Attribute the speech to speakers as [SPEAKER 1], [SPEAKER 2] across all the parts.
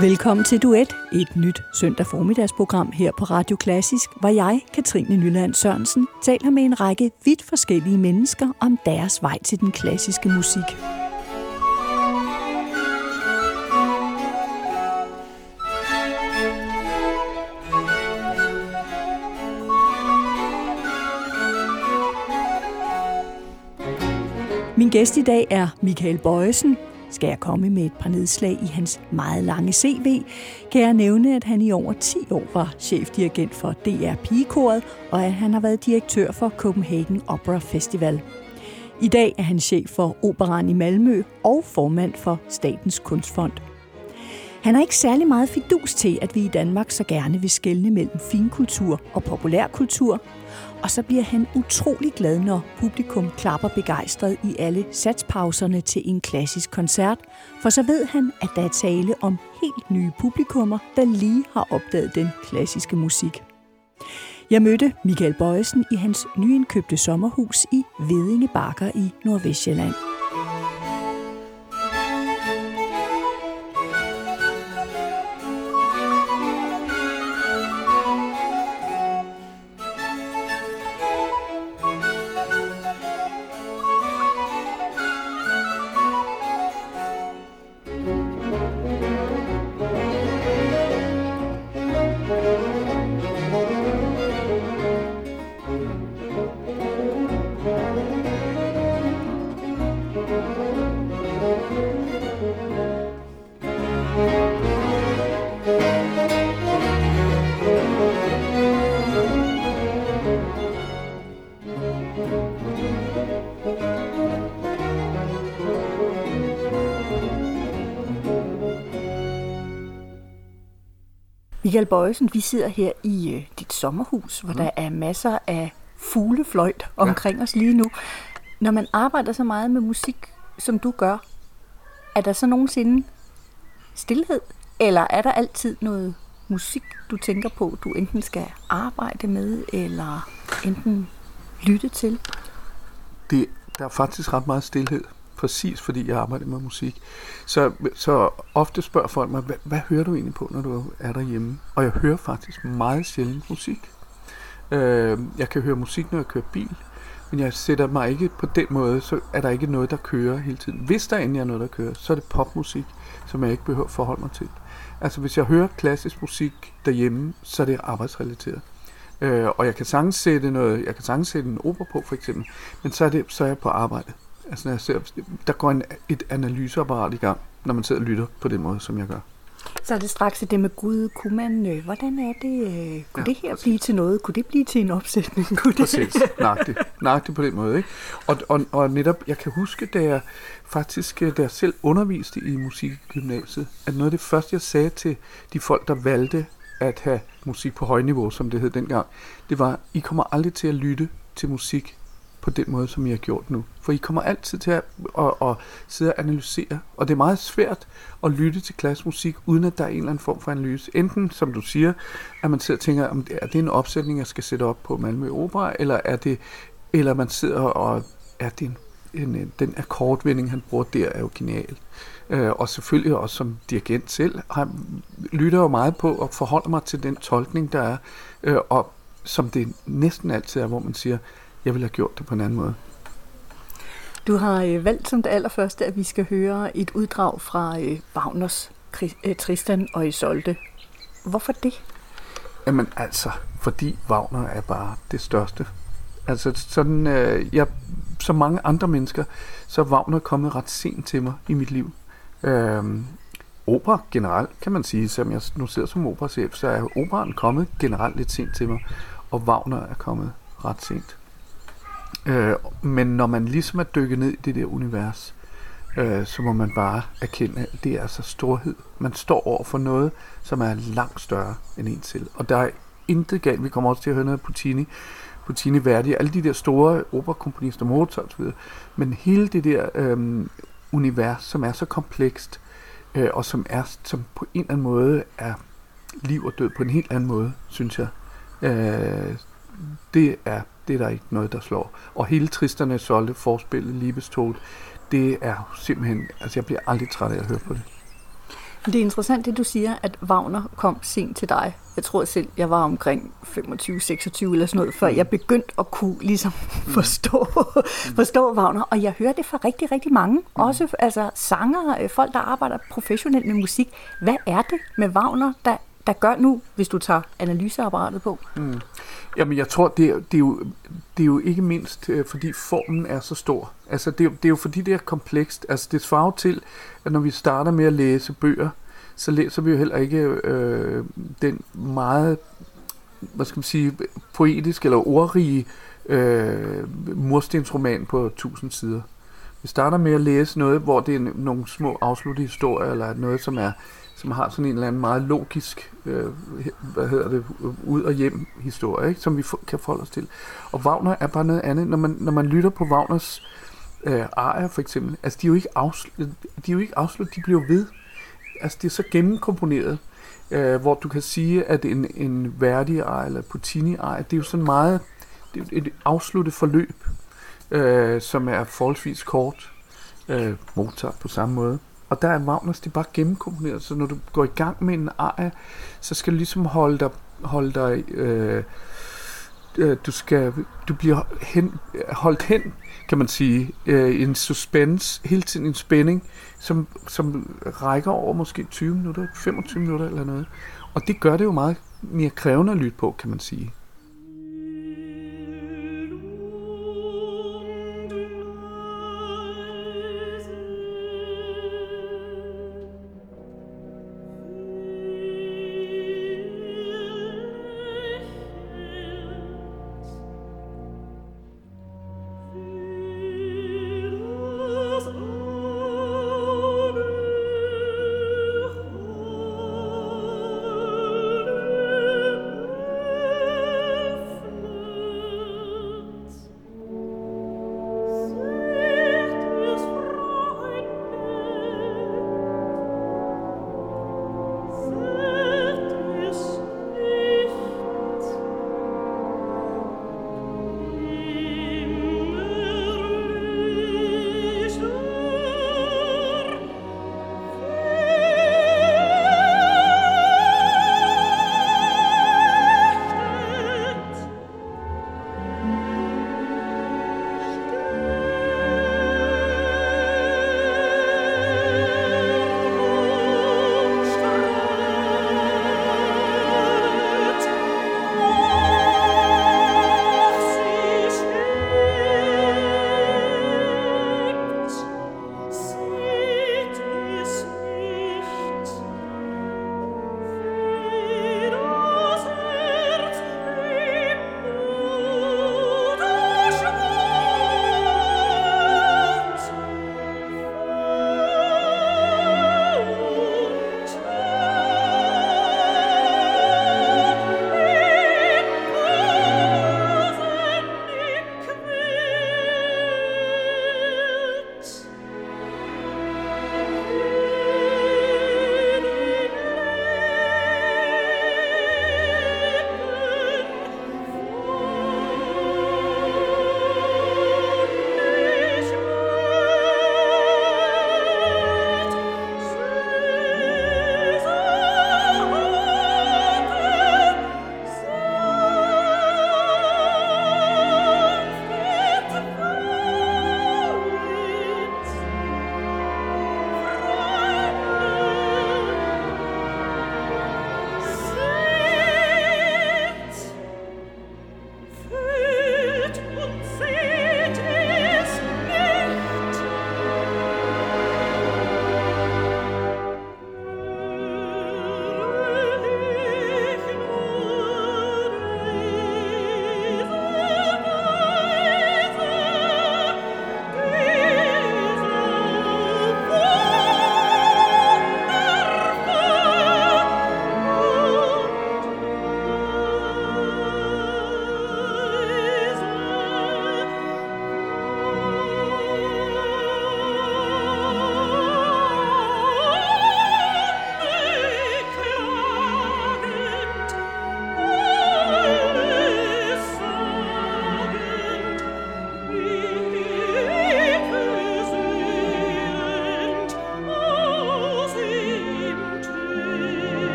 [SPEAKER 1] Velkommen til Duet, et nyt søndag formiddagsprogram her på Radio Klassisk, hvor jeg, Katrine Nyland Sørensen, taler med en række vidt forskellige mennesker om deres vej til den klassiske musik. Min gæst i dag er Michael Bøjesen, skal jeg komme med et par nedslag i hans meget lange CV, kan jeg nævne, at han i over 10 år var chefdirigent for DR Pigekoret, og at han har været direktør for Copenhagen Opera Festival. I dag er han chef for Operan i Malmø og formand for Statens Kunstfond. Han har ikke særlig meget fidus til, at vi i Danmark så gerne vil skelne mellem finkultur og populærkultur, og så bliver han utrolig glad, når publikum klapper begejstret i alle satspauserne til en klassisk koncert, for så ved han, at der er tale om helt nye publikummer, der lige har opdaget den klassiske musik. Jeg mødte Michael Bøjsen i hans nyindkøbte sommerhus i Vedinge Bakker i Nordvestjylland. Michael Bøjsen, vi sidder her i øh, dit sommerhus, hvor mm. der er masser af fuglefløjt omkring ja. os lige nu. Når man arbejder så meget med musik, som du gør, er der så nogensinde stillhed? Eller er der altid noget musik, du tænker på, du enten skal arbejde med, eller enten lytte til?
[SPEAKER 2] Det, der er faktisk ret meget stillhed præcis fordi jeg arbejder med musik. Så, så ofte spørger folk mig, hvad, hvad hører du egentlig på, når du er derhjemme? Og jeg hører faktisk meget sjældent musik. Øh, jeg kan høre musik, når jeg kører bil, men jeg sætter mig ikke på den måde, så er der ikke noget, der kører hele tiden. Hvis der endelig er noget, der kører, så er det popmusik, som jeg ikke behøver at forholde mig til. Altså hvis jeg hører klassisk musik derhjemme, så er det arbejdsrelateret. Øh, og jeg kan sagtens sætte noget, jeg kan sagtens sætte en opera på for eksempel, men så er, det, så er jeg på arbejde. Altså, når jeg ser, der går en, et analyseapparat i gang, når man sidder og lytter på den måde, som jeg gør.
[SPEAKER 1] Så er det straks det med Gud. Kunne man, øh, hvordan er det? Øh, kunne ja, det her præcis. blive til noget? Kunne det blive til en opsætning? Kunne det?
[SPEAKER 2] Præcis, nøjagtigt. nøjagtigt på den måde. Ikke? Og, og, og netop, jeg kan huske, da jeg faktisk, da jeg selv underviste i musikgymnasiet, at noget af det første, jeg sagde til de folk, der valgte at have musik på højniveau, som det hed dengang, det var, I kommer aldrig til at lytte til musik på den måde, som I har gjort nu. For I kommer altid til at, at, at sidde og analysere, og det er meget svært at lytte til klassmusik, uden at der er en eller anden form for analyse. Enten, som du siger, at man sidder og tænker, om er det en opsætning, jeg skal sætte op på Malmø Opera, eller er det, eller man sidder og, er det en, en, øh, den akkordvending, han bruger der, er jo genial. Øh, og selvfølgelig også som dirigent selv, har, lytter jo meget på og forholder mig til den tolkning, der er, øh, og som det næsten altid er, hvor man siger, jeg ville have gjort det på en anden måde.
[SPEAKER 1] Du har øh, valgt som det allerførste, at vi skal høre et uddrag fra øh, Wagners øh, Tristan og Isolde. Hvorfor det?
[SPEAKER 2] Jamen altså, fordi Wagner er bare det største. Altså sådan, øh, jeg, som mange andre mennesker, så er Wagner kommet ret sent til mig i mit liv. Øh, opera generelt, kan man sige, som jeg nu sidder som operachef, så er operaen kommet generelt lidt sent til mig, og Wagner er kommet ret sent. Øh, men når man ligesom er dykket ned i det der univers, øh, så må man bare erkende, at det er altså storhed. Man står over for noget, som er langt større end en selv. Og der er intet galt. Vi kommer også til at høre noget af Puccini, Puccini Verdi, alle de der store operakomponister, Mozart osv. Men hele det der øh, univers, som er så komplekst, øh, og som er som på en eller anden måde er liv og død på en helt anden måde, synes jeg. Øh, det er det er der ikke noget, der slår. Og hele Tristerne solgte forspillet Libestol, det er simpelthen, altså jeg bliver aldrig træt af at høre på det.
[SPEAKER 1] Det er interessant, det du siger, at Wagner kom sent til dig. Jeg tror selv, jeg var omkring 25-26 eller sådan noget, før jeg begyndte at kunne ligesom forstå, forstå Wagner. Og jeg hører det fra rigtig, rigtig mange. Også altså, sanger, øh, folk, der arbejder professionelt med musik. Hvad er det med Wagner, der, der gør nu, hvis du tager analyseapparatet på? Mm.
[SPEAKER 2] Jamen, jeg tror, det er, det er, jo, det er jo ikke mindst, øh, fordi formen er så stor. Altså, det, er, det er jo fordi, det er komplekst. Altså, det svarer til, at når vi starter med at læse bøger, så læser vi jo heller ikke øh, den meget, hvad skal man sige, poetisk eller ordrige øh, murstensroman på 1000 sider. Vi starter med at læse noget, hvor det er nogle små afsluttede historier, eller noget, som er som har sådan en eller anden meget logisk, øh, hvad hedder det, ud og hjem historie, ikke? som vi kan forholde os til. Og Wagner er bare noget andet. Når man, når man lytter på Wagners øh, arier for eksempel, altså de er jo ikke afsluttet, de er jo ikke afsluttet, de bliver ved. Altså det er så gennemkomponeret, øh, hvor du kan sige, at en, en værdig arie eller Puccini arie, det er jo sådan meget, det er et afsluttet forløb, øh, som er forholdsvis kort. Øh, Mozart på samme måde. Og der er Magnus, det er bare gennemkomponeret, så når du går i gang med en arie, så skal du ligesom holde dig, holde dig øh, øh, du skal, du bliver hen, holdt hen, kan man sige, øh, en suspense, hele tiden en spænding, som, som rækker over måske 20 minutter, 25 minutter eller noget. Og det gør det jo meget mere krævende at lytte på, kan man sige.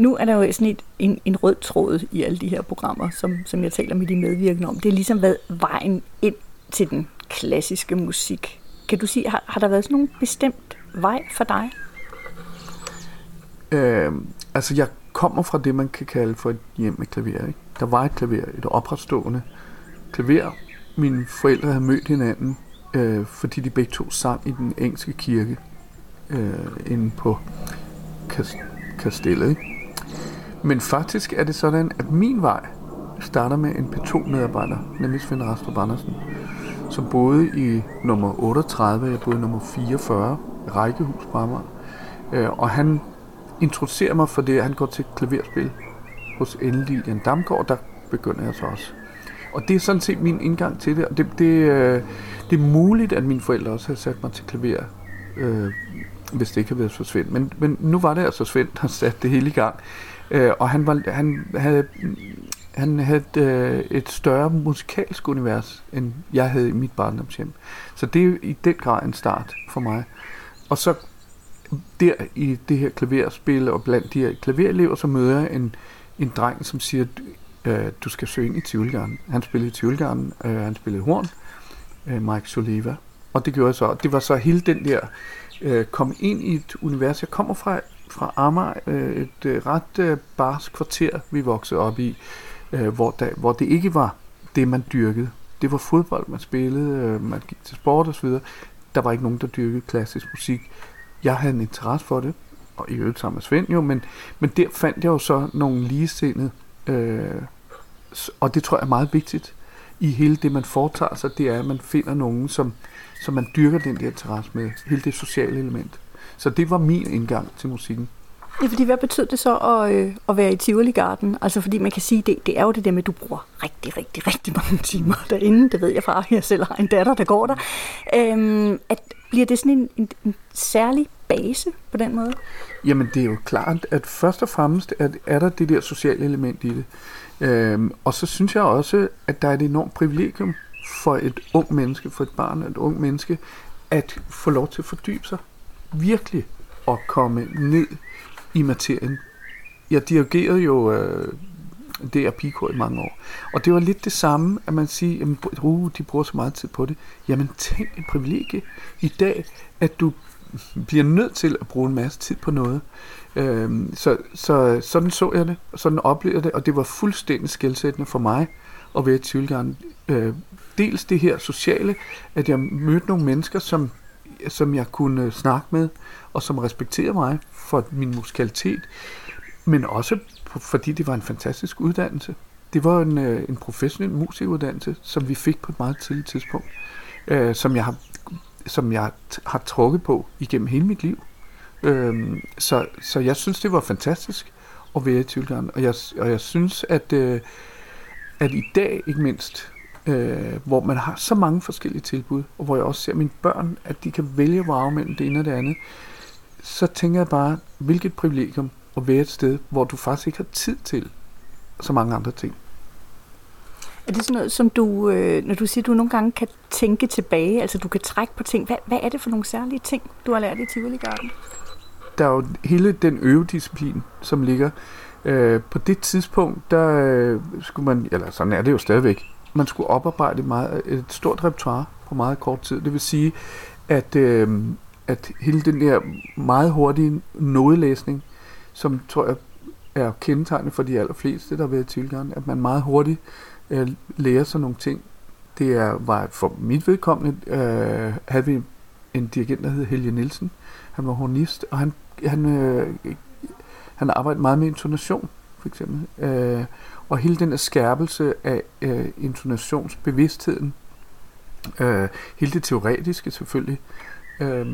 [SPEAKER 1] Nu er der jo sådan et, en, en rød tråd i alle de her programmer, som, som jeg taler med de medvirkende om. Det er ligesom været vejen ind til den klassiske musik. Kan du sige, har, har der været sådan nogen bestemt vej for dig?
[SPEAKER 2] Øh, altså, jeg kommer fra det, man kan kalde for et hjem med klaver. Ikke? Der var et klaver, et opretstående klaver. Mine forældre havde mødt hinanden, øh, fordi de begge to sang i den engelske kirke øh, inde på kastellet. Ikke? Men faktisk er det sådan, at min vej starter med en P2-medarbejder, nemlig Svend Rastrup Andersen, som boede i nummer 38, jeg boede i nummer 44, Rækkehus på Amager. Øh, og han introducerer mig for det, at han går til klaverspil hos Ellen Jan Damgaard, der begynder jeg så også. Og det er sådan set min indgang til det, og det, det, øh, det er muligt, at mine forældre også har sat mig til klaver, øh, hvis det ikke havde været for Svend. Men, men nu var det altså Svend, der satte det hele i gang. Øh, og han, var, han havde, han havde et, øh, et større musikalsk univers, end jeg havde i mit barndomshjem. Så det er i den grad en start for mig. Og så der i det her klaverspil, og blandt de her klaverelever, så møder jeg en, en dreng, som siger, øh, du skal søge ind i Tivoligarden. Han spillede i Tivoligarden, øh, han spillede horn, øh, Mike Soliva. Og det gjorde jeg så. Det var så hele den der, øh, komme ind i et univers. Jeg kommer fra, fra Amager, øh, et øh, ret øh, kvarter, vi voksede op i, øh, hvor, der, hvor det ikke var det, man dyrkede. Det var fodbold, man spillede, øh, man gik til sport osv. Der var ikke nogen, der dyrkede klassisk musik jeg havde en interesse for det, og i øvrigt sammen med Svend jo, men, men der fandt jeg jo så nogle ligesindede, øh, og det tror jeg er meget vigtigt i hele det, man foretager sig, det er, at man finder nogen, som, som man dyrker den der interesse med, hele det sociale element. Så det var min indgang til musikken.
[SPEAKER 1] Ja, fordi hvad betød det så at, øh, at være i Tivoli Garden? Altså fordi man kan sige, det, det er jo det der med, at du bruger rigtig, rigtig, rigtig mange timer derinde. Det ved jeg fra, jeg selv har en datter, der går der. Øhm, at, bliver det sådan en, en, en særlig base på den måde?
[SPEAKER 2] Jamen det er jo klart, at først og fremmest er, er der det der sociale element i det. Øhm, og så synes jeg også, at der er et enormt privilegium for et ung menneske, for et barn, et ung menneske, at få lov til at fordybe sig. Virkelig at komme ned i materien. Jeg dirigerede jo øh, det er i mange år. Og det var lidt det samme, at man siger, at uh, de bruger så meget tid på det. Jamen tænk et privilegie i dag, at du bliver nødt til at bruge en masse tid på noget. Øhm, så, så sådan så jeg det, og sådan oplevede jeg det, og det var fuldstændig skældsættende for mig at være i Tvivlgarden. Øh, dels det her sociale, at jeg mødte nogle mennesker, som, som jeg kunne snakke med, og som respekterede mig for min musikalitet, men også fordi det var en fantastisk uddannelse. Det var en, øh, en professionel musikuddannelse, som vi fik på et meget tidligt tidspunkt, øh, som jeg har som jeg har trukket på igennem hele mit liv. Øh, så, så jeg synes, det var fantastisk at være i Tyskland. Og jeg, og jeg synes, at, øh, at i dag ikke mindst, øh, hvor man har så mange forskellige tilbud, og hvor jeg også ser mine børn, at de kan vælge at mellem det ene og det andet, så tænker jeg bare, hvilket privilegium at være et sted, hvor du faktisk ikke har tid til så mange andre ting.
[SPEAKER 1] Er det sådan noget, som du, øh, når du siger, at du nogle gange kan tænke tilbage, altså du kan trække på ting, hvad, hvad er det for nogle særlige ting, du har lært i Tivoli Garden?
[SPEAKER 2] Der er jo hele den øvedisciplin, som ligger. Øh, på det tidspunkt, der øh, skulle man, eller sådan er det jo stadigvæk, man skulle oparbejde meget, et stort repertoire på meget kort tid. Det vil sige, at, øh, at hele den der meget hurtige nodelæsning, som tror jeg er kendetegnet for de allerfleste, der har været i at man meget hurtigt øh, lærer sig nogle ting. Det er, var for mit vedkommende, øh, havde vi en dirigent, der hed Helge Nielsen. Han var hornist, og han, han, øh, han arbejdede meget med intonation, for eksempel. Øh, og hele den der skærpelse af øh, intonationsbevidstheden, øh, hele det teoretiske selvfølgelig, øh,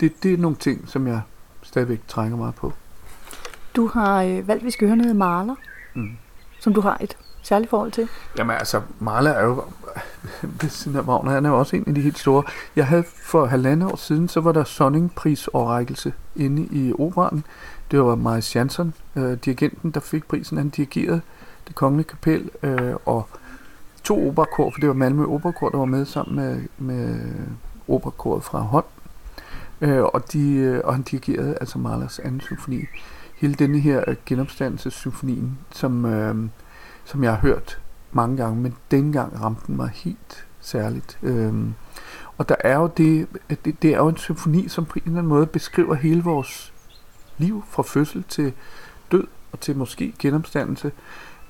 [SPEAKER 2] det, det er nogle ting, som jeg stadigvæk trænger meget på.
[SPEAKER 1] Du har øh, valgt, at vi skal høre noget Maler, mm. som du har et særligt forhold til.
[SPEAKER 2] Jamen altså, Maler er jo, ved siden af Wagner, han er jo også en af de helt store. Jeg havde for halvandet år siden, så var der Sonning-prisoverrækkelse inde i operaen. Det var Marius Jansson, øh, dirigenten, der fik prisen. Han dirigerede det kongelige kapel, øh, og to operakor, for det var Malmø Operakor, der var med sammen med, med operakoret fra Hånd. Øh, og, de, øh, og han dirigerede altså Mahlers anden symfoni. hele denne her øh, genopstandelsessymfonien, som, øh, som jeg har hørt mange gange, men dengang ramte den mig helt særligt. Øh, og der er jo det, det, det er jo en symfoni, som på en eller anden måde beskriver hele vores liv fra fødsel til død og til måske genopstandelse.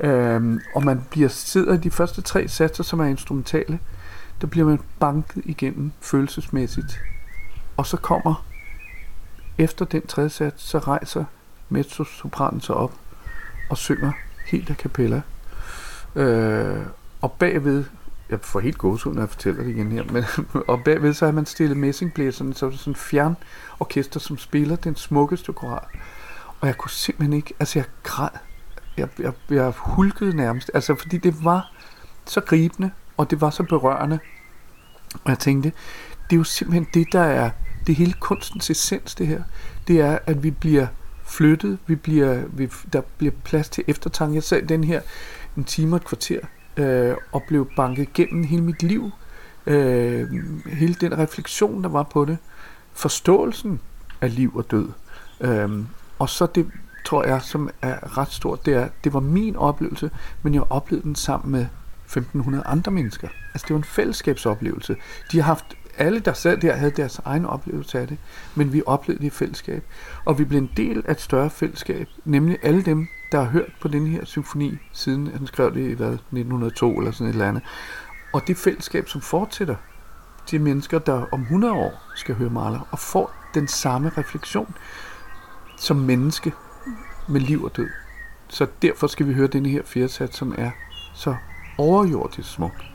[SPEAKER 2] Øhm, og man bliver sidder i de første tre satser, som er instrumentale, der bliver man banket igennem følelsesmæssigt. Og så kommer, efter den tredje sats, så rejser mezzosopranen sig op og synger helt a cappella. Øh, og bagved jeg får helt gåsehud, når jeg fortæller det igen her, men, og bagved så har man stillet messingblæserne, så er det sådan en fjern orkester, som spiller den smukkeste koral. Og jeg kunne simpelthen ikke, altså jeg græd, jeg, jeg, jeg hulkede nærmest, altså fordi det var så gribende, og det var så berørende. Og jeg tænkte, det er jo simpelthen det, der er, det hele kunstens essens, det her. Det er, at vi bliver flyttet, vi bliver, vi, der bliver plads til eftertanke. Jeg sad den her en time og et kvarter, øh, og blev banket gennem hele mit liv. Øh, hele den refleksion, der var på det. Forståelsen af liv og død. Øh, og så det, tror jeg, som er ret stort, det er, det var min oplevelse, men jeg oplevede den sammen med 1500 andre mennesker. Altså det var en fællesskabsoplevelse. De har haft, alle der sad der havde deres egen oplevelse af det, men vi oplevede det i fællesskab. Og vi blev en del af et større fællesskab, nemlig alle dem, der har hørt på den her symfoni, siden han skrev det i hvad, 1902 eller sådan et eller andet. Og det fællesskab, som fortsætter til mennesker, der om 100 år skal høre Mahler, og får den samme refleksion som menneske med liv og død. Så derfor skal vi høre denne her fjerdsats, som er så overjordisk smuk.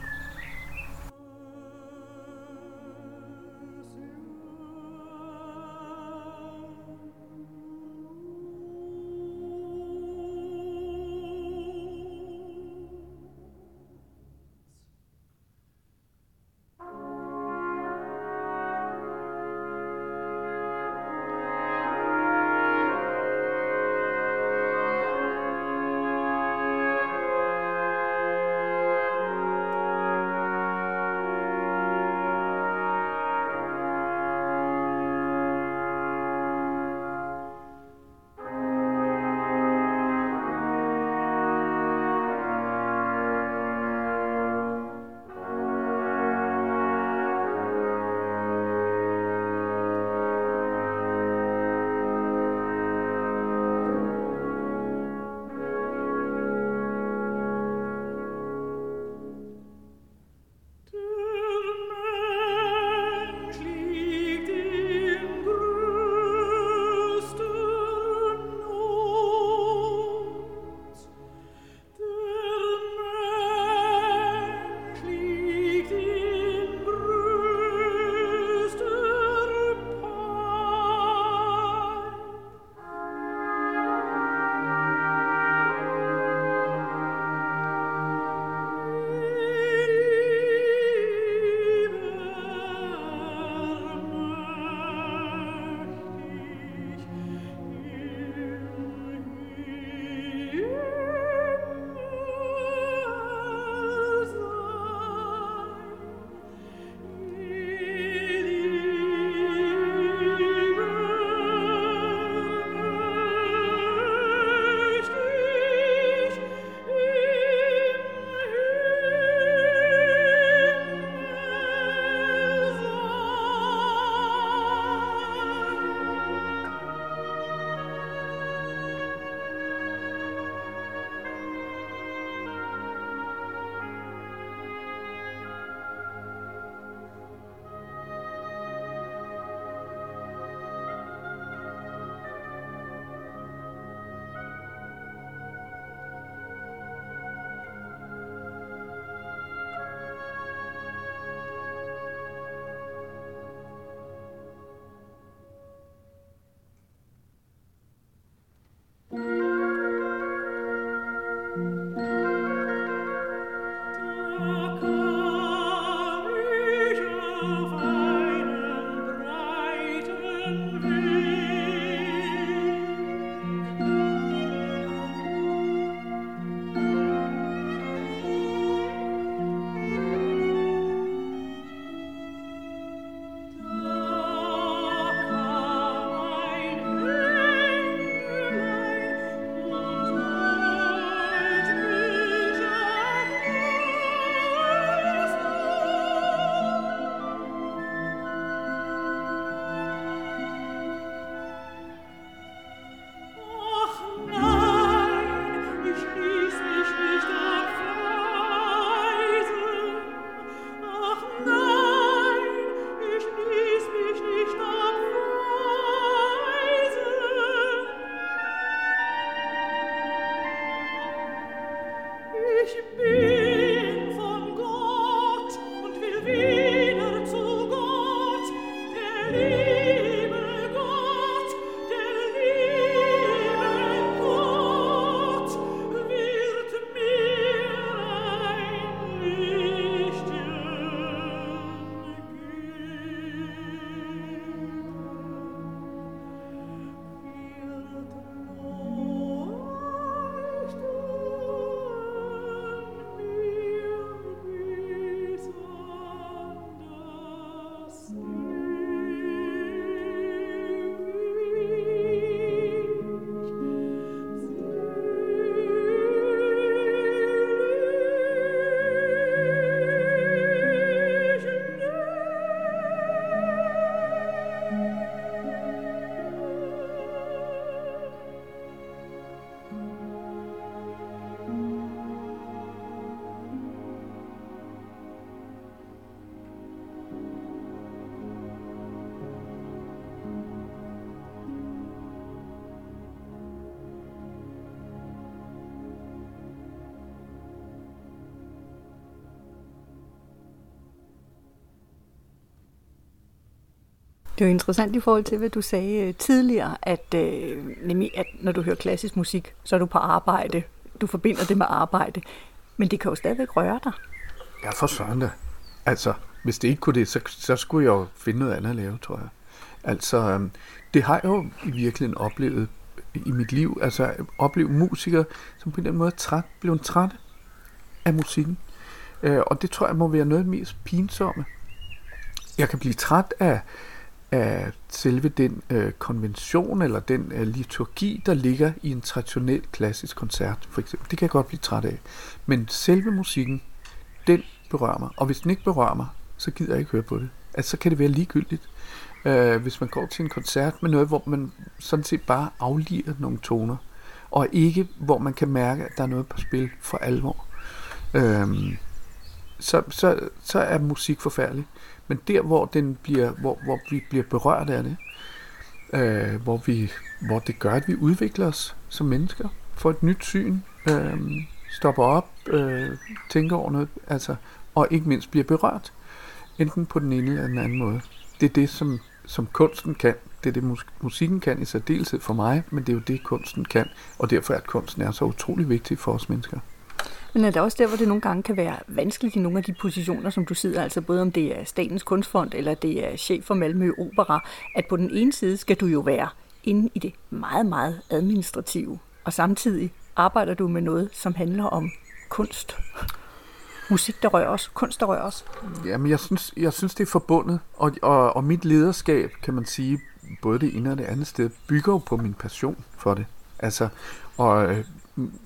[SPEAKER 1] Det er jo interessant i forhold til, hvad du sagde øh, tidligere, at, øh, nemlig at når du hører klassisk musik, så er du på arbejde. Du forbinder det med arbejde. Men det kan jo stadigvæk røre dig.
[SPEAKER 2] Ja, for søren da. Altså, hvis det ikke kunne det, så, så skulle jeg jo finde noget andet at lave, tror jeg. Altså, øh, det har jeg jo i virkeligheden oplevet i mit liv. Altså, opleve musikere, som på den måde er træt, blev trætte af musikken. Øh, og det tror jeg må være noget af det mest pinsomme. Jeg kan blive træt af, af selve den øh, konvention eller den øh, liturgi, der ligger i en traditionel klassisk koncert, for eksempel. Det kan jeg godt blive træt af. Men selve musikken, den berører mig. Og hvis den ikke berører mig, så gider jeg ikke høre på det. Altså, så kan det være ligegyldigt. Øh, hvis man går til en koncert med noget, hvor man sådan set bare afliger nogle toner, og ikke hvor man kan mærke, at der er noget på spil for alvor, øh, så, så, så er musik forfærdelig. Men der, hvor, den bliver, hvor, hvor vi bliver berørt af det, øh, hvor, vi, hvor det gør, at vi udvikler os som mennesker, får et nyt syn, øh, stopper op, øh, tænker over noget, altså, og ikke mindst bliver berørt, enten på den ene eller den anden måde. Det er det, som, som kunsten kan. Det er det, musikken kan i særdeleshed for mig, men det er jo det, kunsten kan, og derfor er, at kunsten er så utrolig vigtig for os mennesker.
[SPEAKER 1] Men er det også der, hvor det nogle gange kan være vanskeligt i nogle af de positioner, som du sidder, altså både om det er Statens Kunstfond eller det er chef for Malmø Opera, at på den ene side skal du jo være inde i det meget, meget administrative, og samtidig arbejder du med noget, som handler om kunst. Musik, der rører os, kunst, der rører os.
[SPEAKER 2] Jamen, jeg synes, jeg synes det er forbundet, og, og, og mit lederskab, kan man sige, både det ene og det andet sted, bygger jo på min passion for det. Altså, og øh,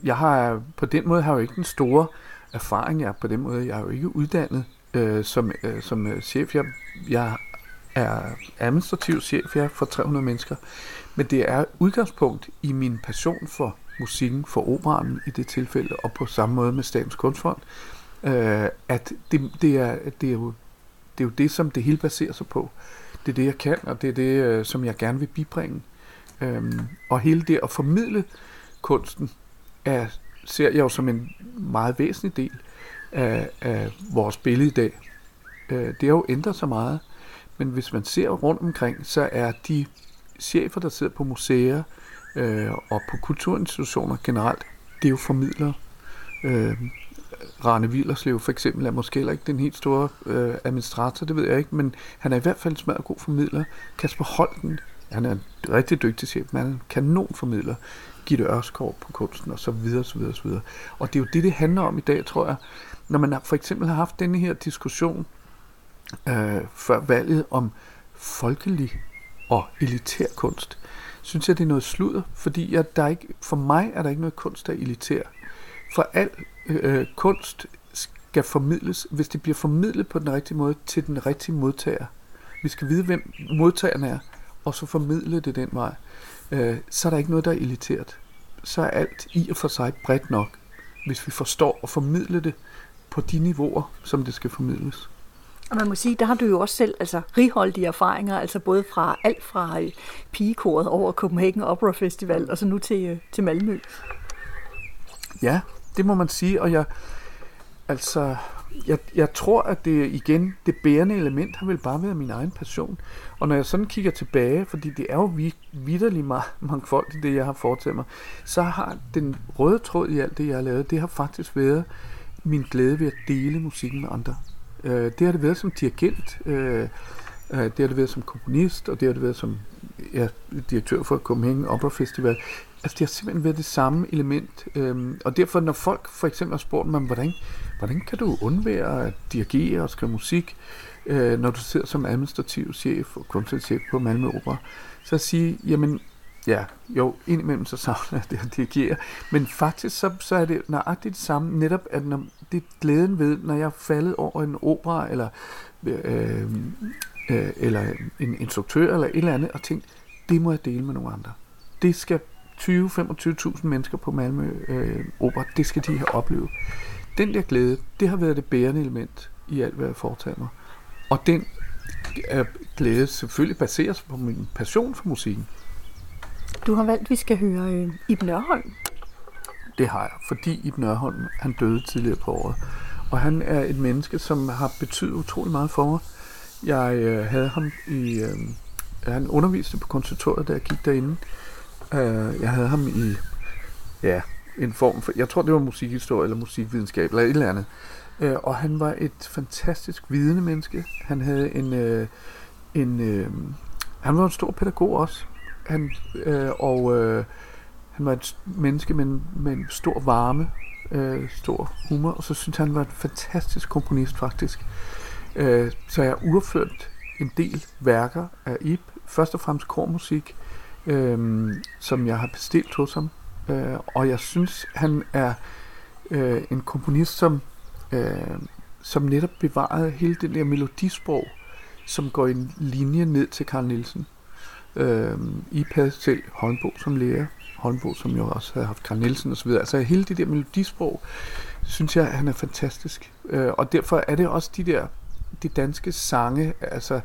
[SPEAKER 2] jeg har på den måde har jeg jo ikke den store erfaring. Jeg er på den måde, jeg er jo ikke uddannet øh, som, øh, som øh, chef. Jeg, jeg er administrativ chef jeg for 300 mennesker. Men det er udgangspunkt i min passion for musikken, for operaen i det tilfælde, og på samme måde med Statens Kunstfond, øh, at det, det, er, det, er jo, det er jo det, som det hele baserer sig på. Det er det, jeg kan, og det er det, øh, som jeg gerne vil bibringe. Øhm, og hele det at formidle kunsten er, ser jeg jo som en meget væsentlig del af, af vores billede i dag. Øh, det har jo ændret sig meget, men hvis man ser rundt omkring, så er de chefer, der sidder på museer øh, og på kulturinstitutioner generelt, det er jo formidlere. Øh, Rane Villerslev for eksempel er måske heller ikke den helt store øh, administrator, det ved jeg ikke, men han er i hvert fald en smadret god formidler. Kasper Holten, han er en rigtig dygtig chef, men han er en kanonformidler. Gitte Ørskov på kunsten og så videre, så videre, så videre. Og det er jo det, det handler om i dag, tror jeg. Når man for eksempel har haft denne her diskussion øh, før valget om folkelig og elitær kunst, synes jeg, det er noget sludder, fordi jeg, der er ikke, for mig er der ikke noget kunst, der er elitær. For al øh, kunst skal formidles, hvis det bliver formidlet på den rigtige måde til den rigtige modtager. Vi skal vide, hvem modtageren er, og så formidle det den vej øh, så er der ikke noget, der er elitært. Så er alt i og for sig bredt nok, hvis vi forstår at formidle det på de niveauer, som det skal formidles.
[SPEAKER 1] Og man må sige, der har du jo også selv altså, righoldige erfaringer, altså både fra alt fra øh, pigekoret over Copenhagen Opera Festival, og så nu til, øh, til Malmø.
[SPEAKER 2] Ja, det må man sige, og jeg, altså, jeg, jeg tror, at det igen, det bærende element har vel bare været min egen passion. Og når jeg sådan kigger tilbage, fordi det er jo vidderligt meget mangfoldigt, det jeg har foretaget mig, så har den røde tråd i alt det, jeg har lavet, det har faktisk været min glæde ved at dele musikken med andre. Øh, det har det været som dirigent, øh, øh, det har det været som komponist, og det har det været som ja, direktør for Copenhagen Opera Festival. Altså, det har simpelthen været det samme element. Øhm, og derfor, når folk for eksempel har spurgt mig, hvordan, hvordan kan du undvære at dirigere og skrive musik, øh, øh, når du sidder som administrativ chef og kunstnerchef på Malmø Opera, så at sige, jamen, ja, jo, indimellem så savner jeg det at dirigere, men faktisk så, så er det nøjagtigt det samme, netop at når, det er glæden ved, når jeg er faldet over en opera, eller, øh, øh, eller en instruktør, eller et eller andet, og tænkt, det må jeg dele med nogle andre. Det skal 20-25.000 mennesker på Malmø øh, Opera, det skal de have oplevet. Den der glæde, det har været det bærende element i alt, hvad jeg foretager mig. Og den er glæde selvfølgelig baseres på min passion for musikken.
[SPEAKER 1] Du har valgt, at vi skal høre øh, Ibn Ørholm.
[SPEAKER 2] Det har jeg, fordi Ibn Ørholm, han døde tidligere på året. Og han er et menneske, som har betydet utrolig meget for mig. Jeg øh, havde ham i... Øh, han underviste på konservatoriet, da jeg gik derinde. Øh, jeg havde ham i... Ja, en form for... Jeg tror, det var musikhistorie eller musikvidenskab eller et eller andet. Øh, og han var et fantastisk vidende menneske. Han havde en... Øh, en øh, han var en stor pædagog også. Han, øh, og øh, han var et menneske med, med en stor varme, øh, stor humor, og så synes han, var en fantastisk komponist faktisk. Øh, så jeg har urført en del værker af Ib, først og fremmest kormusik, øh, som jeg har bestilt hos ham, øh, og jeg synes, han er øh, en komponist, som, øh, som netop bevarede hele den der melodisprog, som går en linje ned til Carl Nielsen. Øh, I passede selv håndbog som lærer, håndbog, som jo også havde haft Carl Nielsen osv. Altså hele det der melodisprog, synes jeg, han er fantastisk. Øh, og derfor er det også de der de danske sange, altså,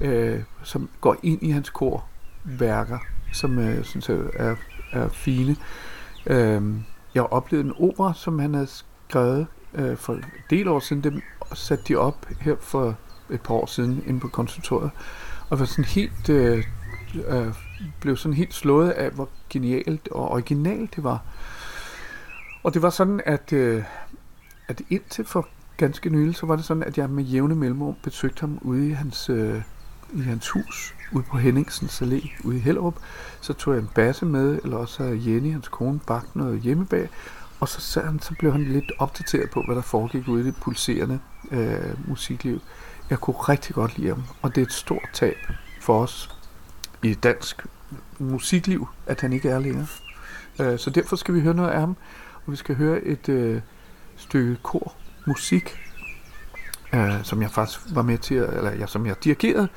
[SPEAKER 2] øh, som går ind i hans korværker, som øh, synes jeg er, er fine. Øh, jeg har oplevet en opera, som han havde skrevet øh, for en del år siden. Dem satte de op her for et par år siden inde på konsultoriet, og var sådan helt øh, øh, blev sådan helt slået af, hvor genialt og originalt det var. Og det var sådan, at, øh, at indtil for ganske nylig, så var det sådan, at jeg med jævne mellemrum besøgte ham ude i hans, øh, i hans hus, ude på Henningsens Allé, ude i Hellerup. Så tog jeg en basse med, eller også Jenny, hans kone, bagte noget hjemmebag. Og så, sad han, så blev han lidt opdateret på, hvad der foregik ude i det pulserende øh, musikliv. Jeg kunne rigtig godt lide ham, og det er et stort tab for os i dansk musikliv, at han ikke er længere. Øh, så derfor skal vi høre noget af ham, og vi skal høre et øh, stykke kor musik, øh, som jeg faktisk var med til, eller jeg, som jeg dirigerede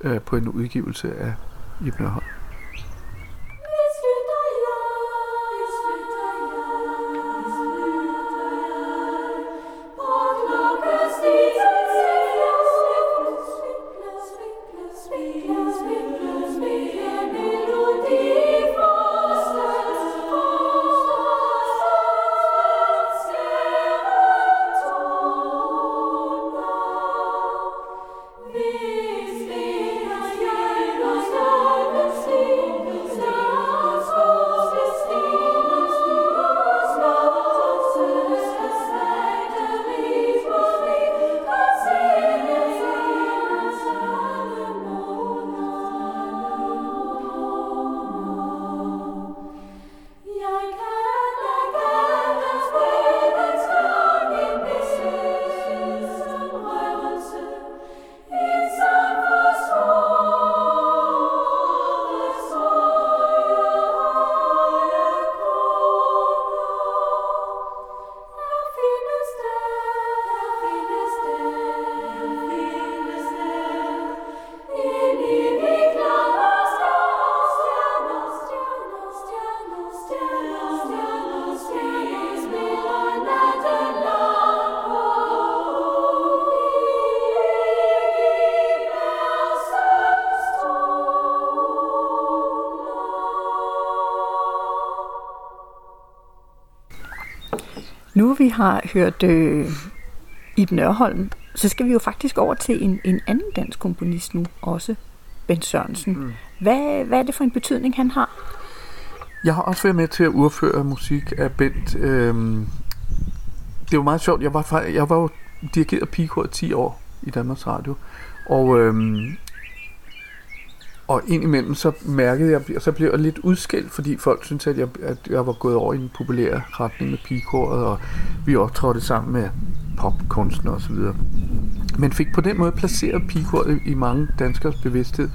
[SPEAKER 2] øh, på en udgivelse af Ibn Holm.
[SPEAKER 1] Nu vi har hørt øh, Iben Ørholm, så skal vi jo faktisk over til en, en anden dansk komponist nu også, Ben Sørensen. Mm. Hvad, hvad er det for en betydning, han har?
[SPEAKER 2] Jeg har også været med til at udføre musik af Bent. Øhm, det var meget sjovt. Jeg var, jeg var jo dirigeret pigekor 10 år i Danmarks Radio. Og, øhm, og indimellem så mærkede jeg, og så blev jeg lidt udskilt, fordi folk syntes, at jeg, at jeg var gået over i en populær retning med pigekoret, og vi optrådte sammen med popkunstnere osv. Men fik på den måde placeret pigekoret i mange danskers bevidsthed.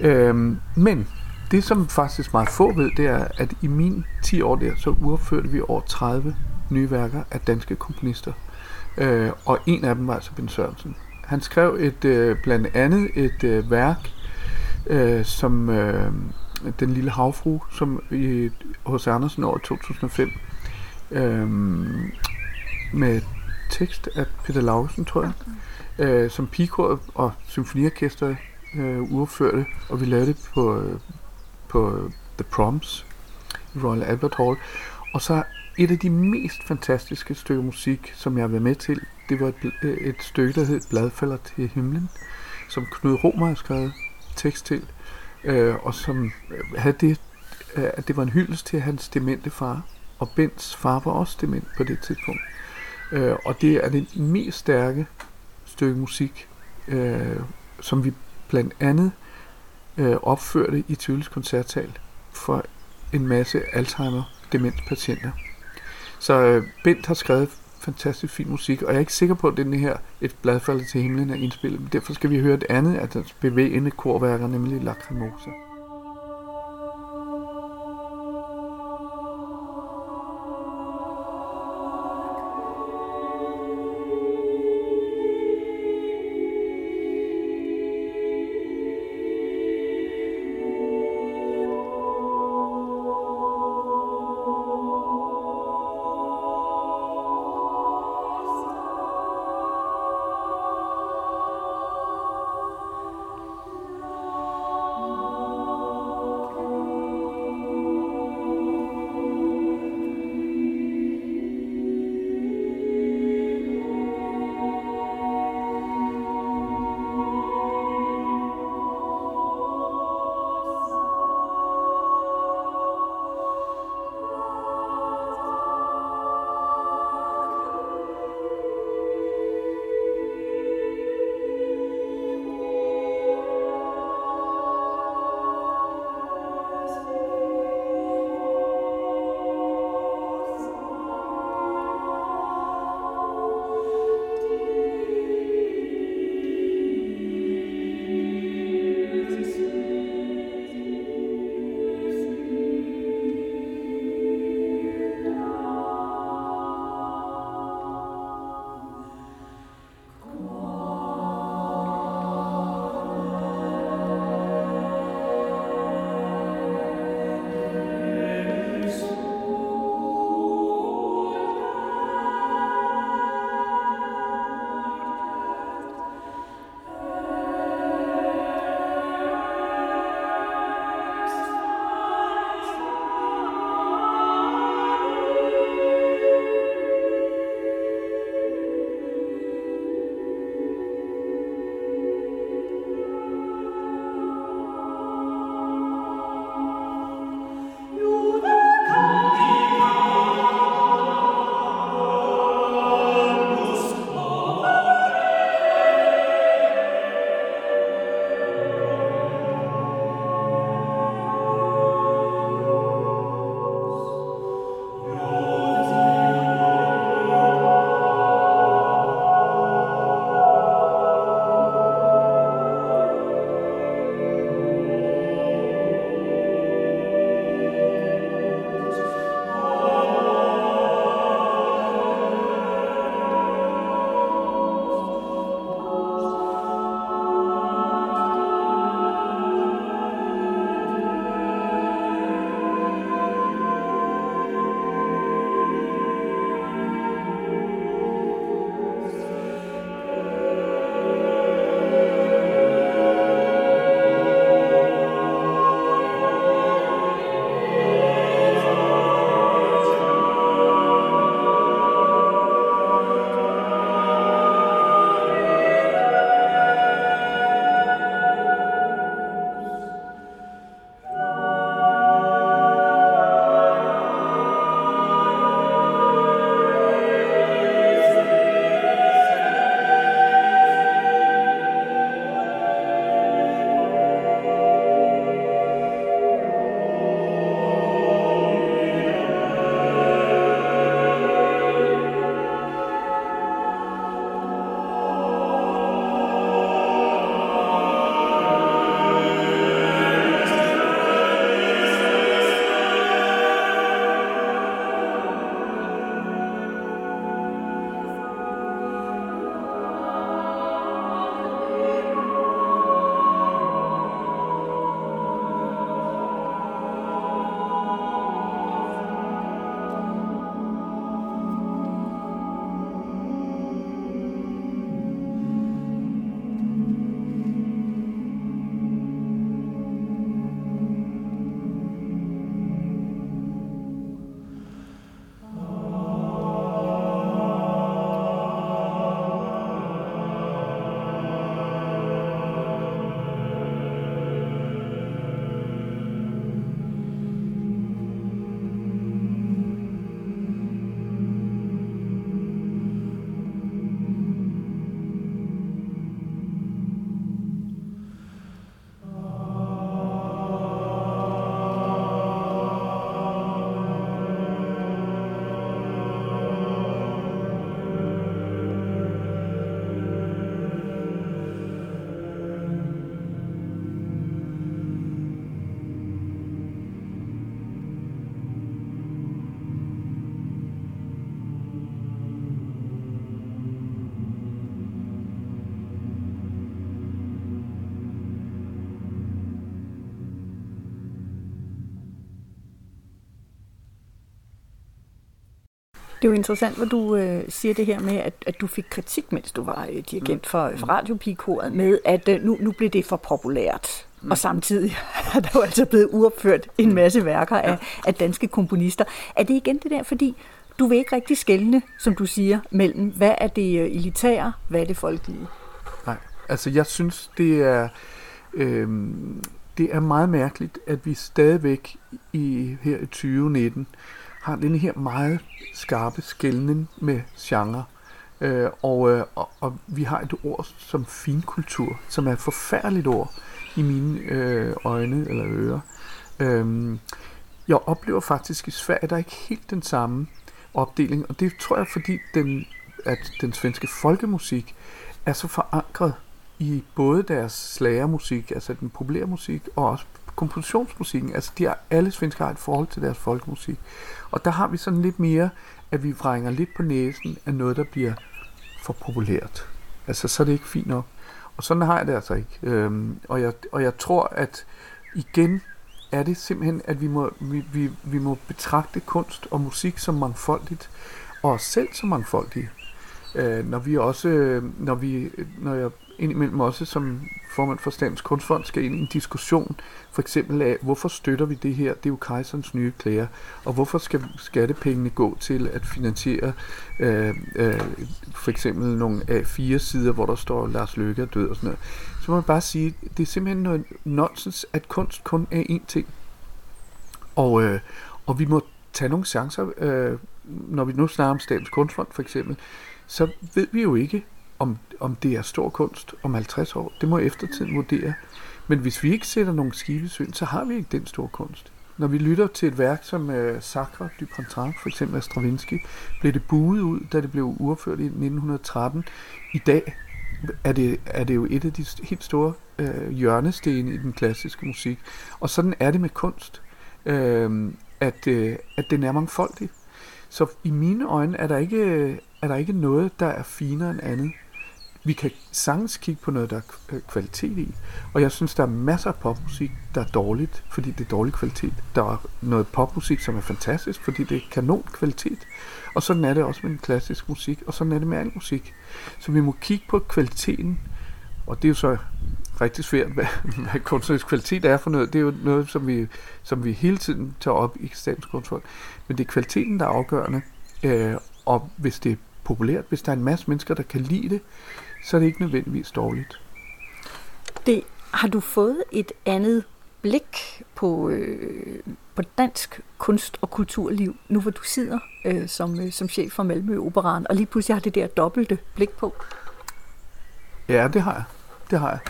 [SPEAKER 2] Øhm, men det, som faktisk meget få ved, det er, at i min 10 år der, så udførte vi over 30 nye værker af danske komponister. Øh, og en af dem var altså Ben Sørensen. Han skrev et øh, blandt andet et øh, værk, øh, som øh, Den lille havfru, som i hos Andersen år 2005, øh, med tekst af Peter Lausen, tror jeg, øh, som pikor og symfoniorkester øh, udførte, og vi lavede det på, øh, på The Proms i Royal Albert Hall. Og så et af de mest fantastiske stykker musik, som jeg har været med til, det var et, et stykke, der hed Bladfalder til himlen, som Knud Romer har skrevet tekst til, øh, og som øh, havde det, øh, at det var en hyldest til hans demente far, og Bens far var også dement på det tidspunkt. Øh, og det er det mest stærke stykke musik, øh, som vi blandt andet øh, opførte i Tvivls koncertsal for en masse Alzheimer-demenspatienter. Så øh, Bent har skrevet fantastisk fin musik, og jeg er ikke sikker på, at den her Et bladfald til himlen er indspillet. Men derfor skal vi høre et andet af hans bevægende korværker, nemlig Lacrimosa.
[SPEAKER 1] Det er jo interessant, hvor du øh, siger det her med, at, at du fik kritik, mens du var øh, dirigent for, for Radiopigekoret, med at øh, nu, nu blev det for populært. Mm. Og samtidig er der jo altså blevet uopført en masse værker af, af danske komponister. Er det igen det der, fordi du vil ikke rigtig skælne, som du siger, mellem hvad er det øh, elitære, hvad er det folkelige?
[SPEAKER 2] Nej, altså jeg synes, det er, øh, det er meget mærkeligt, at vi stadigvæk i, her i 2019 har den her meget skarpe skældning med genre. Øh, og, øh, og, og vi har et ord som finkultur, som er et forfærdeligt ord i mine øh, øjne eller ører. Øh, jeg oplever faktisk i Sverige, der er ikke helt den samme opdeling, og det tror jeg, fordi den, at den svenske folkemusik er så forankret i både deres slagermusik, altså den populære musik, og også kompositionsmusikken. Altså de har, alle svensker har et forhold til deres folkemusik. Og der har vi sådan lidt mere, at vi vrænger lidt på næsen af noget, der bliver for populært. Altså så er det ikke fint nok. Og sådan har jeg det altså ikke. Øhm, og, jeg, og jeg tror, at igen er det simpelthen, at vi må, vi, vi, vi må betragte kunst og musik som mangfoldigt, og os selv som mangfoldige. Øh, når vi også, når vi, når jeg indimellem også som formand for Statens Kunstfond skal ind i en diskussion, for eksempel af, hvorfor støtter vi det her? Det er jo kejserens nye klæder. Og hvorfor skal skattepengene gå til at finansiere øh, øh, for eksempel nogle A4-sider, hvor der står, Lars Løkke er død og sådan noget. Så må man bare sige, det er simpelthen noget nonsens, at kunst kun er én ting. Og, øh, og vi må tage nogle chancer, øh, når vi nu snakker om Statens Kunstfond for eksempel, så ved vi jo ikke, om, om det er stor kunst om 50 år. Det må eftertiden vurdere. Men hvis vi ikke sætter nogle skibe så har vi ikke den store kunst. Når vi lytter til et værk som øh, Sacre du Printemps, for eksempel af Stravinsky, blev det buet ud, da det blev uopført i 1913. I dag er det, er det jo et af de helt store øh, hjørnestene i den klassiske musik. Og sådan er det med kunst, øh, at, øh, at den er mangfoldig. Så i mine øjne er der ikke, øh, er der ikke noget, der er finere end andet vi kan sagtens kigge på noget, der er øh, kvalitet i. Og jeg synes, der er masser af popmusik, der er dårligt, fordi det er dårlig kvalitet. Der er noget popmusik, som er fantastisk, fordi det er kanon kvalitet. Og sådan er det også med den klassiske musik, og sådan er det med al musik. Så vi må kigge på kvaliteten, og det er jo så rigtig svært, hvad, hvad kunstnerisk kvalitet er for noget. Det er jo noget, som vi, som vi hele tiden tager op i Statens Kunstfond. Men det er kvaliteten, der er afgørende. Øh, og hvis det er populært, hvis der er en masse mennesker, der kan lide det, så er det ikke nødvendigvis dårligt.
[SPEAKER 1] Det, har du fået et andet blik på, øh, på dansk kunst- og kulturliv, nu hvor du sidder øh, som, øh, som chef for Malmø Operan, og lige pludselig har det der dobbelte blik på?
[SPEAKER 2] Ja, det har jeg. Det har jeg.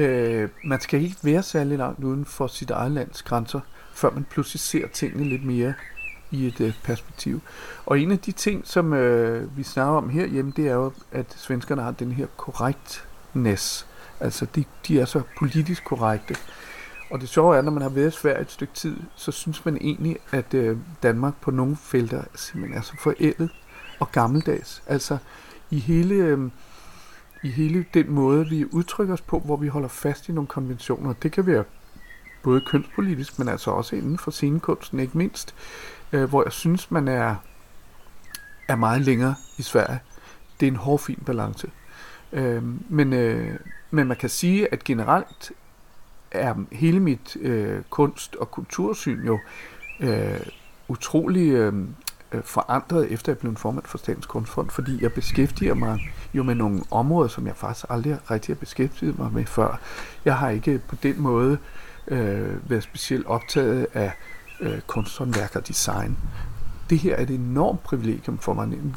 [SPEAKER 2] Øh, man skal ikke være særlig langt uden for sit eget lands grænser, før man pludselig ser tingene lidt mere i et øh, perspektiv. Og en af de ting, som øh, vi snakker om herhjemme, det er jo, at svenskerne har den her korrektness. Altså, de, de er så politisk korrekte. Og det sjove er, når man har været i Sverige et stykke tid, så synes man egentlig, at øh, Danmark på nogle felter simpelthen er så forældet og gammeldags. Altså, i hele... Øh, i hele den måde, vi udtrykker os på, hvor vi holder fast i nogle konventioner. Det kan være både kønspolitisk, men altså også inden for scenekunsten, ikke mindst øh, hvor jeg synes, man er, er meget længere i Sverige. Det er en hårfin balance. Øh, men, øh, men man kan sige, at generelt er hele mit øh, kunst- og kultursyn jo øh, utrolig øh, øh forandret, efter jeg blev formand for Statens Kunstfond, fordi jeg beskæftiger mig jo med nogle områder, som jeg faktisk aldrig rigtig har beskæftiget mig med før. Jeg har ikke på den måde øh, været specielt optaget af øh, kunsthåndværk og design. Det her er et enormt privilegium for mig. En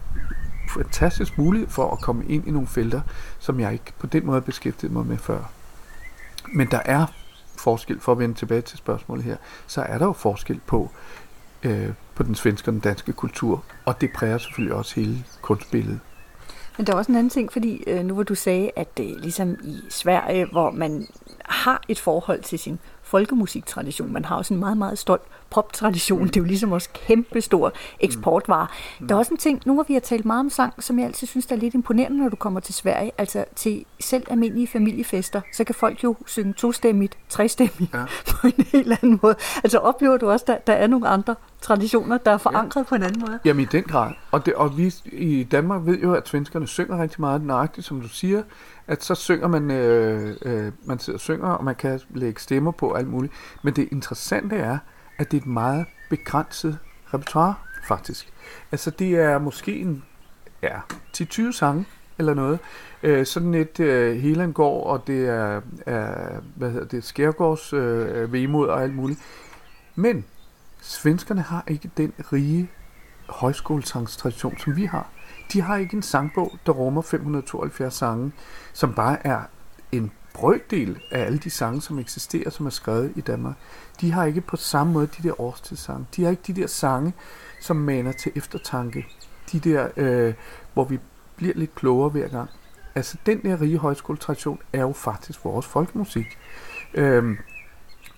[SPEAKER 2] fantastisk mulighed for at komme ind i nogle felter, som jeg ikke på den måde beskæftiget mig med før. Men der er forskel, for at vende tilbage til spørgsmålet her, så er der jo forskel på, øh, på den svenske og den danske kultur, og det præger selvfølgelig også hele kunstbilledet.
[SPEAKER 1] Men der er også en anden ting, fordi øh, nu hvor du sagde, at det øh, ligesom i Sverige, hvor man har et forhold til sin folkemusiktradition. Man har også en meget, meget stolt poptradition. Det er jo ligesom også kæmpe stor eksportvare. Mm. Der er også en ting, nu hvor vi har talt meget om sang, som jeg altid synes, der er lidt imponerende, når du kommer til Sverige. Altså til selv almindelige familiefester, så kan folk jo synge tostemmigt, trestemmigt ja. på en helt anden måde. Altså oplever du også, at der, der er nogle andre traditioner, der er forankret ja. på en anden måde?
[SPEAKER 2] Jamen i den grad. Og, det, og vi i Danmark ved jo, at svenskerne synger rigtig meget nøjagtigt, som du siger, at så synger man, øh, øh, man sidder og synger, og man kan lægge stemmer på alt muligt. Men det interessante er, at det er et meget begrænset repertoire, faktisk. Altså det er måske en, ja, 10-20 sange, eller noget. Øh, sådan et øh, Helengård, og det er, er hvad hedder det, Skærgårds øh, vemod og alt muligt. Men svenskerne har ikke den rige højskolesangstradition, som vi har. De har ikke en sangbog, der rummer 572 sange, som bare er en brøkdel af alle de sange, som eksisterer, som er skrevet i Danmark. De har ikke på samme måde de der årstidssange. De har ikke de der sange, som maner til eftertanke. De der, øh, hvor vi bliver lidt klogere hver gang. Altså, den der rige højskoletradition er jo faktisk vores folkemusik. Øhm,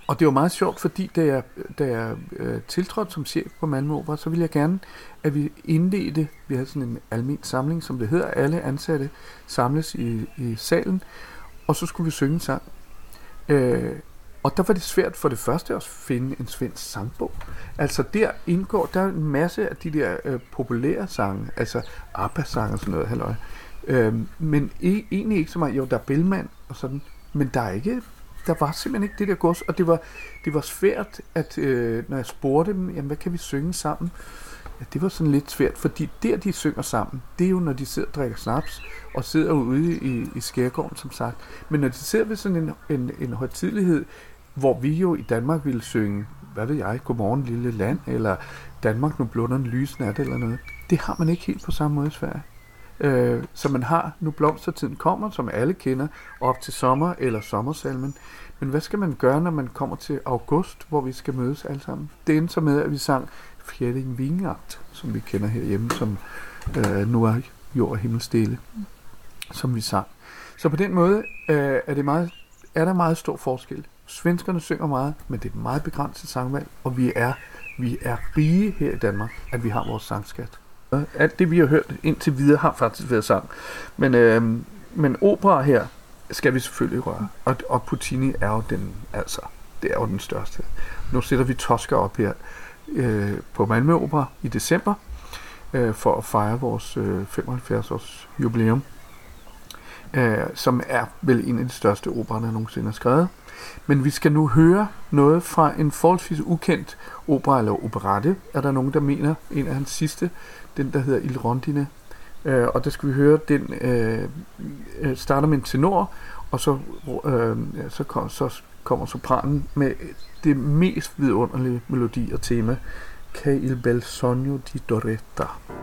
[SPEAKER 2] og det var meget sjovt, fordi da jeg, da jeg øh, tiltrådte som chef på Malmø Opera, så ville jeg gerne, at vi indledte, vi havde sådan en almen samling, som det hedder, alle ansatte samles i, i salen, og så skulle vi synge en sang. Øh, og der var det svært for det første at finde en svensk sangbog. Altså der indgår, der er en masse af de der øh, populære sange, altså ABBA-sange og sådan noget, halløj. Øh, men e- egentlig ikke så meget, jo der er Bellman og sådan, men der er ikke der var simpelthen ikke det der gods, og det var, det var svært, at øh, når jeg spurgte dem, jamen, hvad kan vi synge sammen? Ja, det var sådan lidt svært, fordi der de synger sammen, det er jo når de sidder og drikker snaps, og sidder ude i, i skærgården, som sagt. Men når de sidder ved sådan en, en, en højtidlighed, hvor vi jo i Danmark ville synge, hvad ved jeg, Godmorgen lille land, eller Danmark nu blunder en lysnat, eller noget. Det har man ikke helt på samme måde i Sverige. Øh, så man har, nu blomstertiden kommer, som alle kender, op til sommer eller sommersalmen. Men hvad skal man gøre, når man kommer til august, hvor vi skal mødes alle sammen? Det endte så med, at vi sang Fjelling Vingart, som vi kender herhjemme, som øh, nu er jord og himmel stille, som vi sang. Så på den måde øh, er, det meget, er der meget stor forskel. Svenskerne synger meget, men det er et meget begrænset sangvalg, og vi er, vi er rige her i Danmark, at vi har vores sangskat. Alt det, vi har hørt indtil videre, har faktisk været sang. Men, øh, men opera her skal vi selvfølgelig røre. Og, og Puccini er jo den, altså, det er jo den største. Nu sætter vi Tosca op her øh, på Malmø Opera i december, øh, for at fejre vores øh, 75 års jubilæum, øh, som er vel en af de største operer, der nogensinde er skrevet. Men vi skal nu høre noget fra en forholdsvis ukendt opera eller operette, er der nogen, der mener, en af hans sidste, den der hedder Il Rondine. Øh, og der skal vi høre, den øh, øh starter med en tenor, og så, øh, så, kom, så kommer sopranen med det mest vidunderlige melodi og tema, Che il bel sogno di Doretta.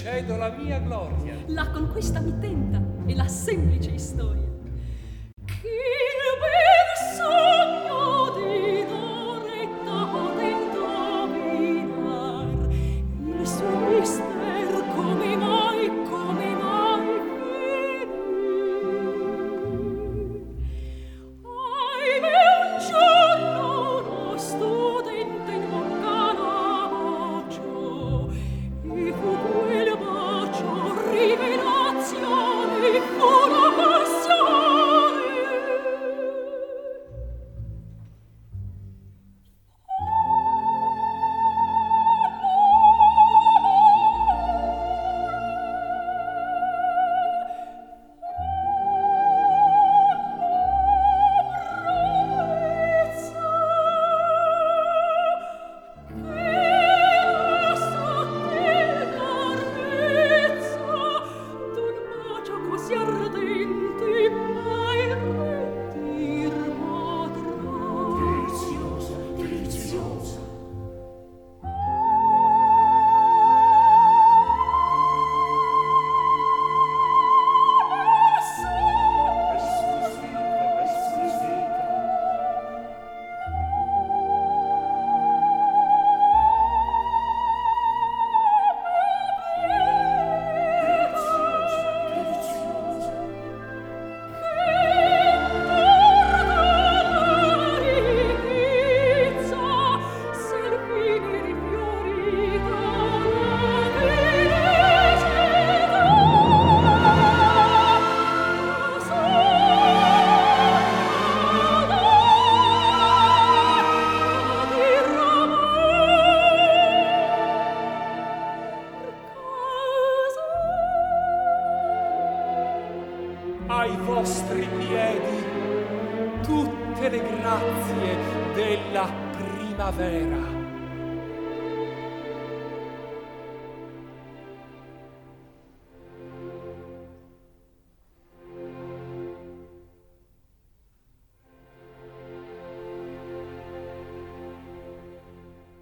[SPEAKER 3] Vi cedo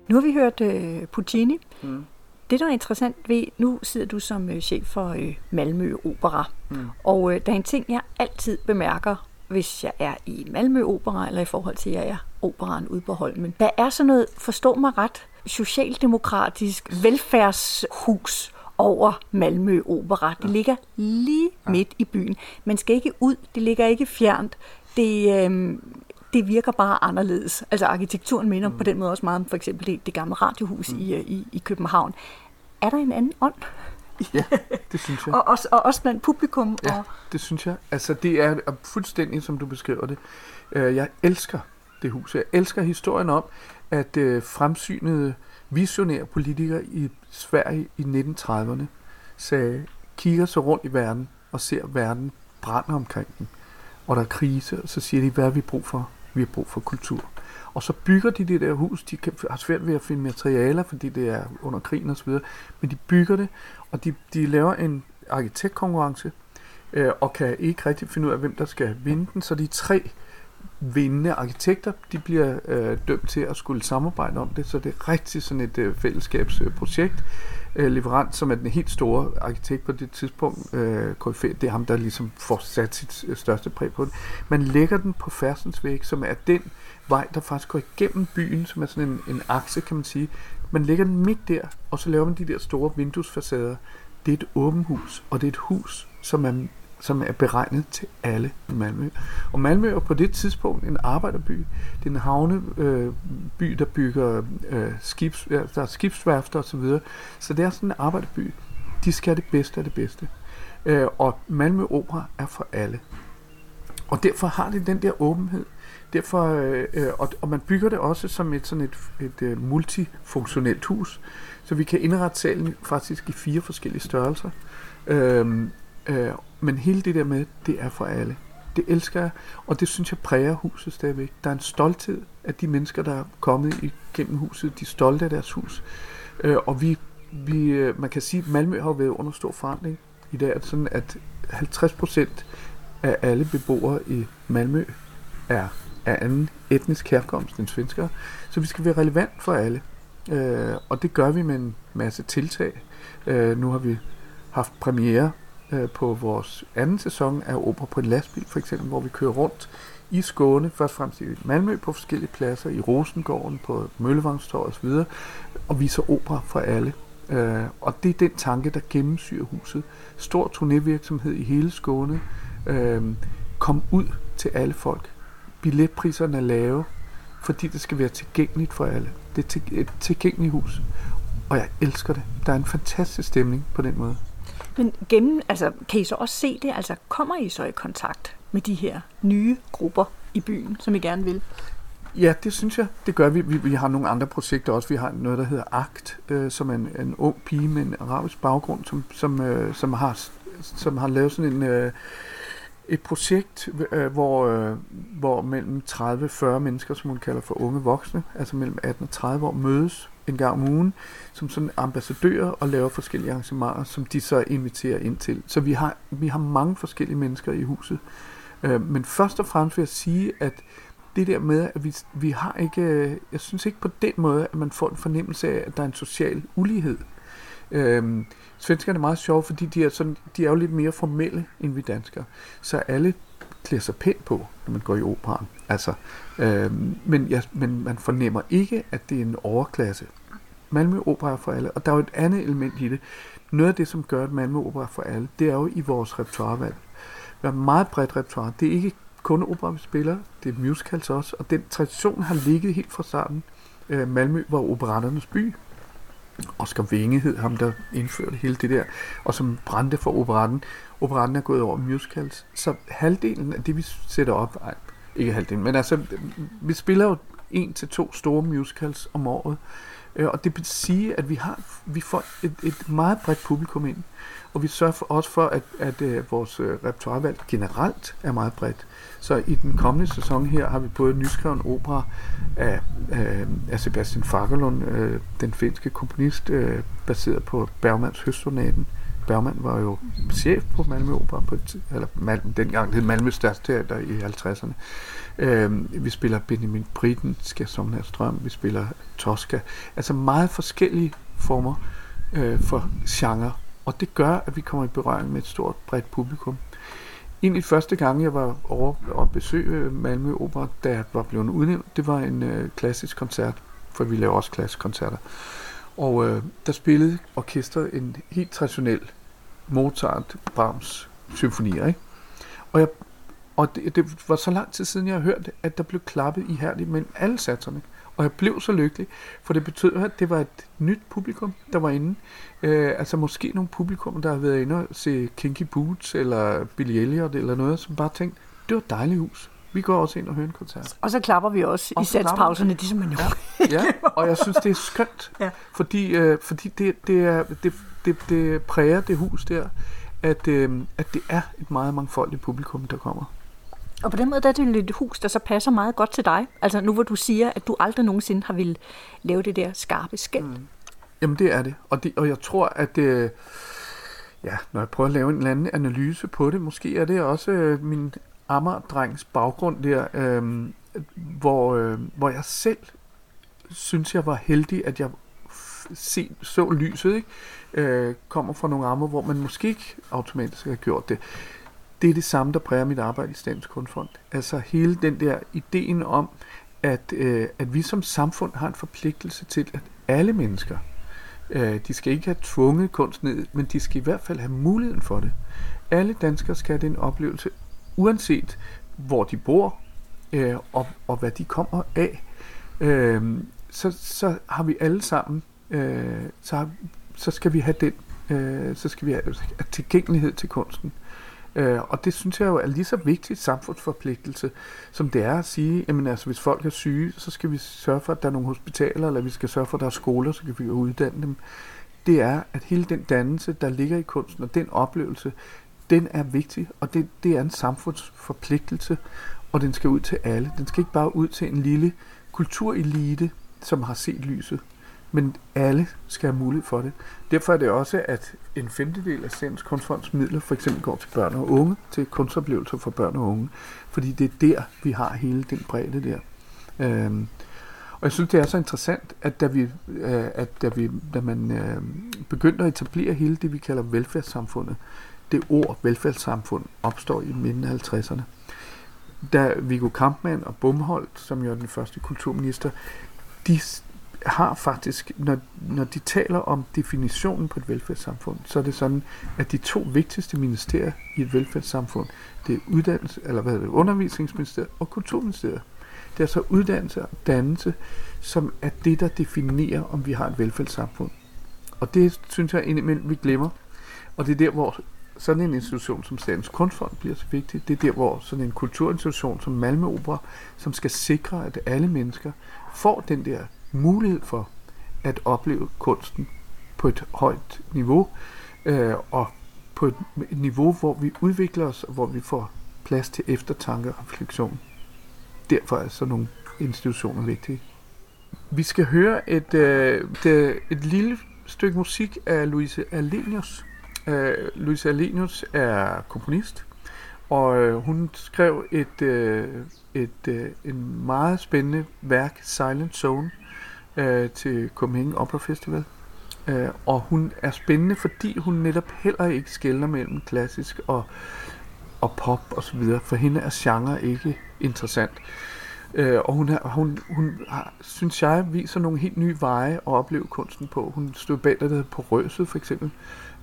[SPEAKER 1] Nu har vi hørt øh, Puccini. Mm. Det, der er interessant ved, nu sidder du som øh, chef for øh, Malmø Opera, mm. og øh, der er en ting, jeg altid bemærker, hvis jeg er i Malmø Opera, eller i forhold til, at jeg er operaen ude på Holmen. Der er sådan noget, forstå mig ret, socialdemokratisk velfærdshus over Malmø Opera. Det ligger lige midt i byen. Man skal ikke ud, det ligger ikke fjernt. Det, øh, det virker bare anderledes. Altså arkitekturen minder mm. på den måde også meget om for eksempel det, det gamle radiohus mm. i, i, i København. Er der en anden ånd?
[SPEAKER 2] Ja, det synes jeg.
[SPEAKER 1] Og også, og også blandt publikum.
[SPEAKER 2] Ja,
[SPEAKER 1] Og,
[SPEAKER 2] det synes jeg. Altså, det er fuldstændig, som du beskriver det. Øh, Jeg elsker det hus. Jeg elsker historien om, at øh, fremsynede visionære politikere i Sverige i 1930'erne sagde, kigger så rundt i verden og ser verden brænder omkring dem. Og der er krise, og så siger de, hvad har vi brug for? Vi har brug for kultur. Og så bygger de det der hus. De kan, har svært ved at finde materialer, fordi det er under krigen osv. Men de bygger det, og de, de laver en arkitektkonkurrence, øh, og kan ikke rigtig finde ud af, hvem der skal vinde den. Så de tre vindende arkitekter, de bliver øh, dømt til at skulle samarbejde om det, så det er rigtig sådan et øh, fællesskabsprojekt. Øh, Øh, Leverant, som er den helt store arkitekt på det tidspunkt, øh, KF, det er ham, der ligesom får sat sit øh, største præg på det. Man lægger den på Færdsensvæg, som er den vej, der faktisk går igennem byen, som er sådan en, en akse, kan man sige. Man lægger den midt der, og så laver man de der store vinduesfacader. Det er et åbent hus, og det er et hus, som er som er beregnet til alle i Malmø. Og Malmø er på det tidspunkt en arbejderby. Det er en havneby, øh, by, der bygger øh, skibs, ja, der er skibsværfter osv. Så, videre. så det er sådan en arbejderby. De skal det bedste af det bedste. Øh, og Malmø Opera er for alle. Og derfor har det den der åbenhed. Derfor, øh, øh, og, og man bygger det også som et, sådan et, et, et multifunktionelt hus, så vi kan indrette salen faktisk i fire forskellige størrelser. Øhm, øh, men hele det der med, det er for alle. Det elsker jeg, og det synes jeg præger huset stadigvæk. Der er en stolthed af de mennesker, der er kommet igennem huset. De er stolte af deres hus. Øh, og vi, vi, øh, man kan sige, at Malmø har været under stor forandring. I dag er det sådan, at 50 procent af alle beboere i Malmø er af anden etnisk herkomst end svenskere. Så vi skal være relevant for alle. Øh, og det gør vi med en masse tiltag. Øh, nu har vi haft premiere øh, på vores anden sæson af Opera på en lastbil, for eksempel, hvor vi kører rundt i Skåne, først frem til Malmø på forskellige pladser, i Rosengården, på Møllevangstorv osv., og viser opera for alle. Øh, og det er den tanke, der gennemsyrer huset. Stor turnévirksomhed i hele Skåne. Øh, kom ud til alle folk. Billetpriserne er lave, fordi det skal være tilgængeligt for alle. Det er et tilgængeligt hus, og jeg elsker det. Der er en fantastisk stemning på den måde.
[SPEAKER 1] Men gennem, altså, kan I så også se det? Altså, kommer I så i kontakt med de her nye grupper i byen, som I gerne vil?
[SPEAKER 2] Ja, det synes jeg. Det gør vi. Vi, vi har nogle andre projekter også. Vi har noget, der hedder ACT, øh, som er en, en ung pige med en arabisk baggrund, som, som, øh, som, har, som har lavet sådan en... Øh, et projekt, øh, hvor, øh, hvor mellem 30-40 mennesker, som hun kalder for unge voksne, altså mellem 18 og 30 år, mødes en gang om ugen som sådan ambassadører og laver forskellige arrangementer, som de så inviterer ind til. Så vi har, vi har mange forskellige mennesker i huset. Øh, men først og fremmest vil jeg sige, at det der med, at vi, vi har ikke, øh, jeg synes ikke på den måde, at man får en fornemmelse af, at der er en social ulighed. Øhm, svenskerne er meget sjove, fordi de er, sådan, de er jo lidt mere formelle end vi danskere. Så alle klæder sig pænt på, når man går i operan. Altså, øh, men, ja, men man fornemmer ikke, at det er en overklasse. Malmø Opera er for alle, og der er jo et andet element i det. Noget af det, som gør, at Malmø Opera er for alle, det er jo i vores repertoirevalg. Vi har meget bredt repertoire. Det er ikke kun opera, vi spiller, det er musicals også, og den tradition har ligget helt fra starten. Øh, Malmø var operetternes by. Oscar Vinge hed ham, der indførte hele det der, og som brændte for operatten. Operetten er gået over musicals, så halvdelen af det, vi sætter op, ej, ikke halvdelen, men altså, vi spiller jo en til to store musicals om året, øh, og det vil sige, at vi, har, vi får et, et meget bredt publikum ind, og vi sørger for, også for, at, at, at vores øh, repertoirevalg generelt er meget bredt. Så i den kommende sæson her har vi både nyskreven opera af, af, af Sebastian Fagerlund, øh, den finske komponist, øh, baseret på Bergmans Høstsonaten. Bergman var jo chef på Malmø Opera, på et, eller Malmø, dengang det Malmø Stadsteater i 50'erne. Øh, vi spiller Benjamin Britten, Skærsomnærs Strøm, vi spiller Tosca. Altså meget forskellige former øh, for genre. Og det gør, at vi kommer i berøring med et stort, bredt publikum. Egentlig første gang, jeg var over og besøge øh, Malmø Opera, da jeg var blevet udnævnt, det var en øh, klassisk koncert, for vi laver også klassiske koncerter. Og øh, der spillede orkestret en helt traditionel Mozart, Brahms symfonier, ikke? Og, jeg, og det, det var så lang tid siden, jeg har hørt, at der blev klappet ihærdigt mellem alle satserne. Og jeg blev så lykkelig, for det betød, at det var et nyt publikum, der var inde. Øh, altså måske nogle publikum, der har været inde og se Kinky Boots, eller Billy Elliot, eller noget, som bare tænkte, det var et dejligt hus. Vi går også ind og hører en koncert.
[SPEAKER 1] Og så klapper vi også og i satspauserne, de som man jo
[SPEAKER 2] ja, og jeg synes, det er skønt, ja. fordi, øh, fordi det, det, er, det, det, det præger det hus der, at, øh, at det er et meget mangfoldigt publikum, der kommer.
[SPEAKER 1] Og på den måde der er det et hus, der så passer meget godt til dig. Altså nu hvor du siger, at du aldrig nogensinde har ville lave det der skarpe skæld. Mm.
[SPEAKER 2] Jamen det er det. Og, det, og jeg tror, at det, ja, når jeg prøver at lave en eller anden analyse på det, måske er det også øh, min Amager-drengs baggrund der, øh, hvor, øh, hvor jeg selv synes, jeg var heldig, at jeg se, så lyset, ikke? Øh, kommer fra nogle rammer, hvor man måske ikke automatisk har gjort det det er det samme, der præger mit arbejde i Statens Kunstfond. Altså hele den der ideen om, at, øh, at vi som samfund har en forpligtelse til, at alle mennesker, øh, de skal ikke have tvunget kunst ned, men de skal i hvert fald have muligheden for det. Alle danskere skal have den oplevelse, uanset hvor de bor øh, og, og hvad de kommer af. Øh, så, så har vi alle sammen, øh, så, har, så skal vi have den, øh, så skal vi have tilgængelighed til kunsten. Øh, Øh, og det synes jeg jo er lige så vigtigt samfundsforpligtelse, som det er at sige, jamen altså hvis folk er syge, så skal vi sørge for, at der er nogle hospitaler, eller vi skal sørge for, at der er skoler, så kan vi uddanne dem. Det er, at hele den dannelse, der ligger i kunsten, og den oplevelse, den er vigtig, og det, det er en samfundsforpligtelse, og den skal ud til alle. Den skal ikke bare ud til en lille kulturelite, som har set lyset men alle skal have mulighed for det. Derfor er det også, at en femtedel af Statens Kunstfonds midler for eksempel går til børn og unge, til kunstoplevelser for børn og unge, fordi det er der, vi har hele den bredde der. Øhm, Og jeg synes, det er så interessant, at da, vi, øh, at da, vi, da man øh, begyndte at etablere hele det, vi kalder velfærdssamfundet, det ord velfærdssamfund opstår i midten af 50'erne. Da Viggo Kampmann og Bumholdt, som jo er den første kulturminister, de har faktisk, når, når de taler om definitionen på et velfærdssamfund, så er det sådan, at de to vigtigste ministerier i et velfærdssamfund, det er uddannelse, eller hvad hedder det, undervisningsministeriet og kulturministeriet. Det er så uddannelse og dannelse, som er det, der definerer, om vi har et velfærdssamfund. Og det synes jeg indimellem, vi glemmer. Og det er der, hvor sådan en institution som Statens Kunstfond bliver så vigtig. Det er der, hvor sådan en kulturinstitution som Malmø Opera, som skal sikre, at alle mennesker får den der mulighed for at opleve kunsten på et højt niveau, øh, og på et, et niveau, hvor vi udvikler os, og hvor vi får plads til eftertanke og refleksion. Derfor er sådan nogle institutioner vigtige. Vi skal høre et, øh, et, et lille stykke musik af Louise Alenius. Øh, Louise Alenius er komponist, og øh, hun skrev et, øh, et, øh, en meget spændende værk, Silent Zone, øh, Øh, til Copenhagen Opera Festival. Øh, og hun er spændende, fordi hun netop heller ikke skældner mellem klassisk og, og pop og så videre. For hende er genre ikke interessant. Øh, og hun, har, hun, hun har, synes jeg, viser nogle helt nye veje at opleve kunsten på. Hun stod bag det på Røset for eksempel.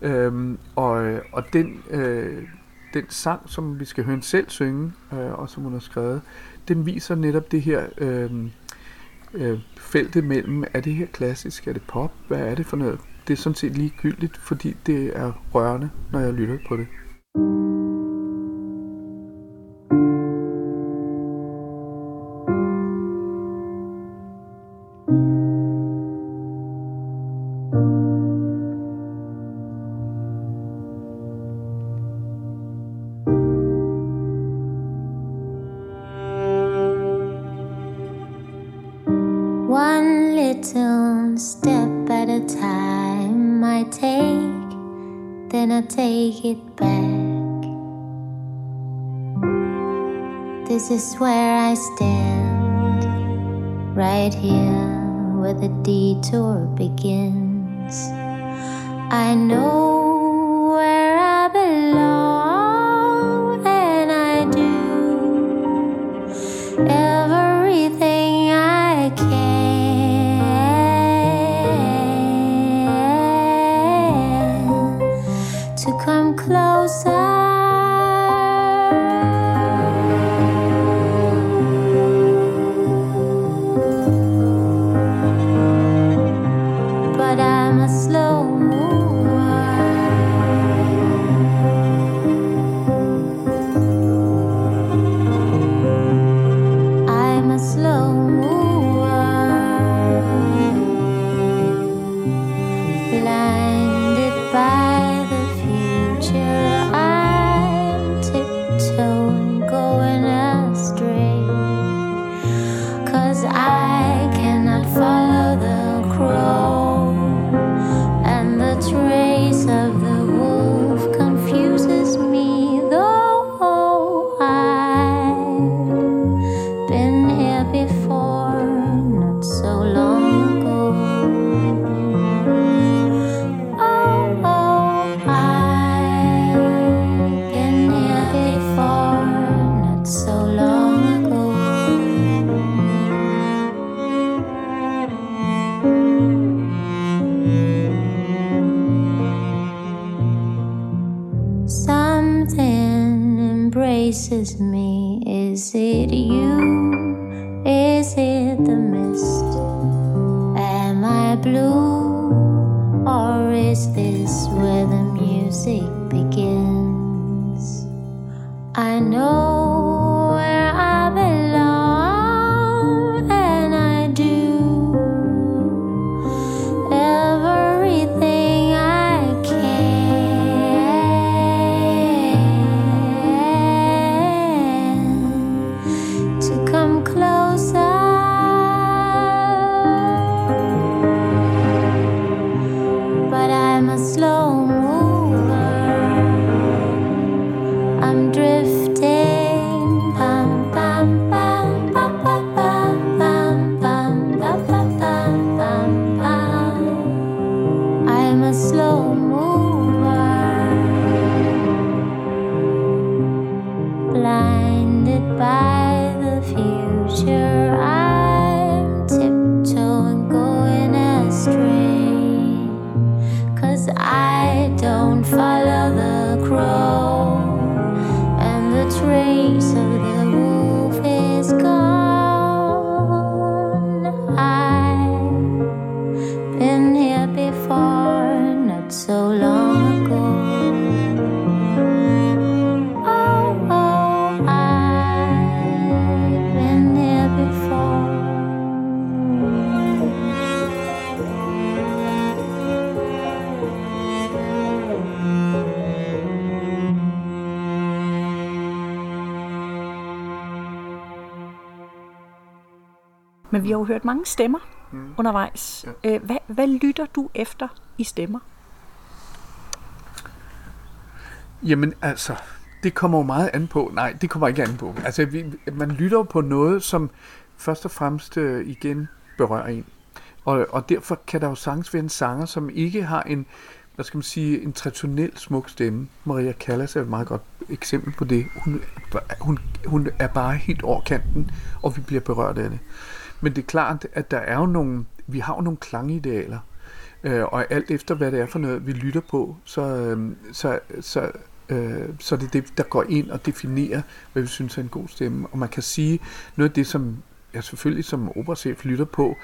[SPEAKER 2] Øhm, og, og den, øh, den sang, som vi skal høre hende selv synge, øh, og som hun har skrevet, den viser netop det her øh, øh, feltet mellem, er det her klassisk, er det pop, hvad er det for noget? Det er sådan set ligegyldigt, fordi det er rørende, når jeg lytter på det.
[SPEAKER 4] This is where I stand, right here where the detour begins. I know where the music begins.
[SPEAKER 1] I know. Har jo hørt mange stemmer mm. undervejs.
[SPEAKER 2] Ja.
[SPEAKER 1] Øh, hvad, hvad lytter du efter i stemmer?
[SPEAKER 2] Jamen altså, det kommer jo meget an på. Nej, det kommer ikke an på. Altså, vi, man lytter jo på noget, som først og fremmest øh, igen berører en. Og, og derfor kan der jo sagtens være en sanger, som ikke har en, hvad skal man sige, en traditionel smuk stemme. Maria Callas er et meget godt eksempel på det. Hun, hun, hun er bare helt over kanten, og vi bliver berørt af det. Men det er klart, at der er jo nogle, vi har jo nogle klangidealer, øh, og alt efter hvad det er for noget, vi lytter på, så, øh, så, så, øh, så er det det, der går ind og definerer, hvad vi synes er en god stemme. Og man kan sige, noget af det, som jeg selvfølgelig som operachef lytter på,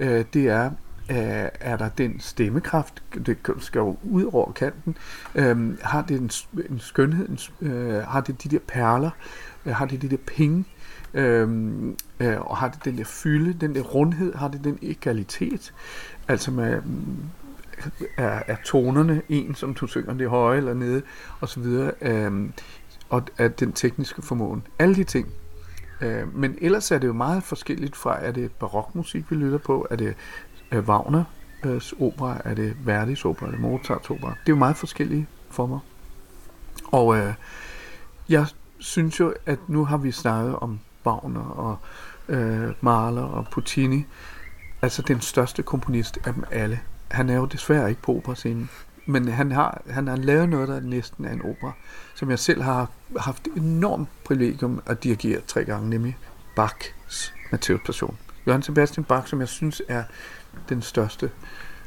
[SPEAKER 2] øh, det er, øh, er der den stemmekraft, det skal jo ud over kanten, øh, har det en, en skønhed, en, øh, har det de der perler, øh, har det de der penge, Øhm, øh, og har det den der fylde, den der rundhed, har det den egalitet, altså med, er, er tonerne en, som du synger det høje eller nede, og så videre, øhm, og er den tekniske formåen. Alle de ting. Øh, men ellers er det jo meget forskelligt fra, er det barokmusik, vi lytter på, er det øh, Wagners øh, opera, er det Verdis opera, er det Mozarts opera. Det er jo meget forskellige former. Og øh, jeg synes jo, at nu har vi snakket om Wagner og øh, Mahler og Puccini. Altså den største komponist af dem alle. Han er jo desværre ikke på operascenen. Men han har, han har lavet noget, der næsten er en opera, som jeg selv har haft enormt privilegium at dirigere tre gange, nemlig Bachs Matteus Passion. Johann Sebastian Bach, som jeg synes er den største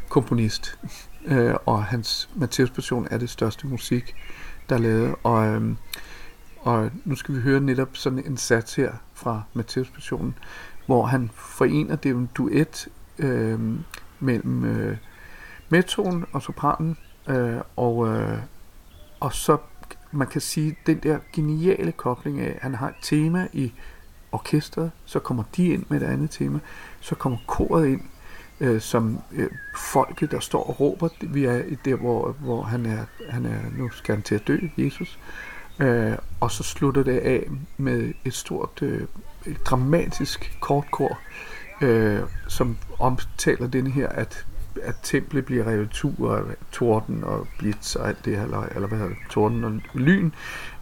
[SPEAKER 2] komponist, øh, og hans Matteus Passion er det største musik, der er lavet. Og, øh, og nu skal vi høre netop sådan en sats her fra Matthæus Passionen, hvor han forener det en duet øh, mellem øh, metroen og sopranen, øh, og, øh, og så man kan sige, den der geniale kobling af, han har et tema i orkestret, så kommer de ind med et andet tema, så kommer koret ind, øh, som øh, folket, der står og råber, vi er der, hvor, hvor han er, han er, nu skal han til at dø, Jesus, øh, og så slutter det af med et stort, øh, et dramatisk kortkor, øh, som omtaler denne her, at at templet bliver revet tur af torden og blitz og alt det her, eller, eller hvad hedder det, torden og lyn,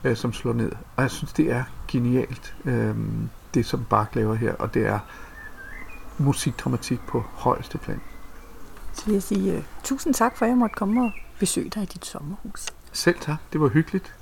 [SPEAKER 2] øh, som slår ned. Og jeg synes, det er genialt, øh, det som Bach laver her, og det er musikdramatik på højeste plan.
[SPEAKER 1] Så vil jeg sige uh, tusind tak for, at jeg måtte komme og besøge dig i dit sommerhus.
[SPEAKER 2] Selv tak, det var hyggeligt.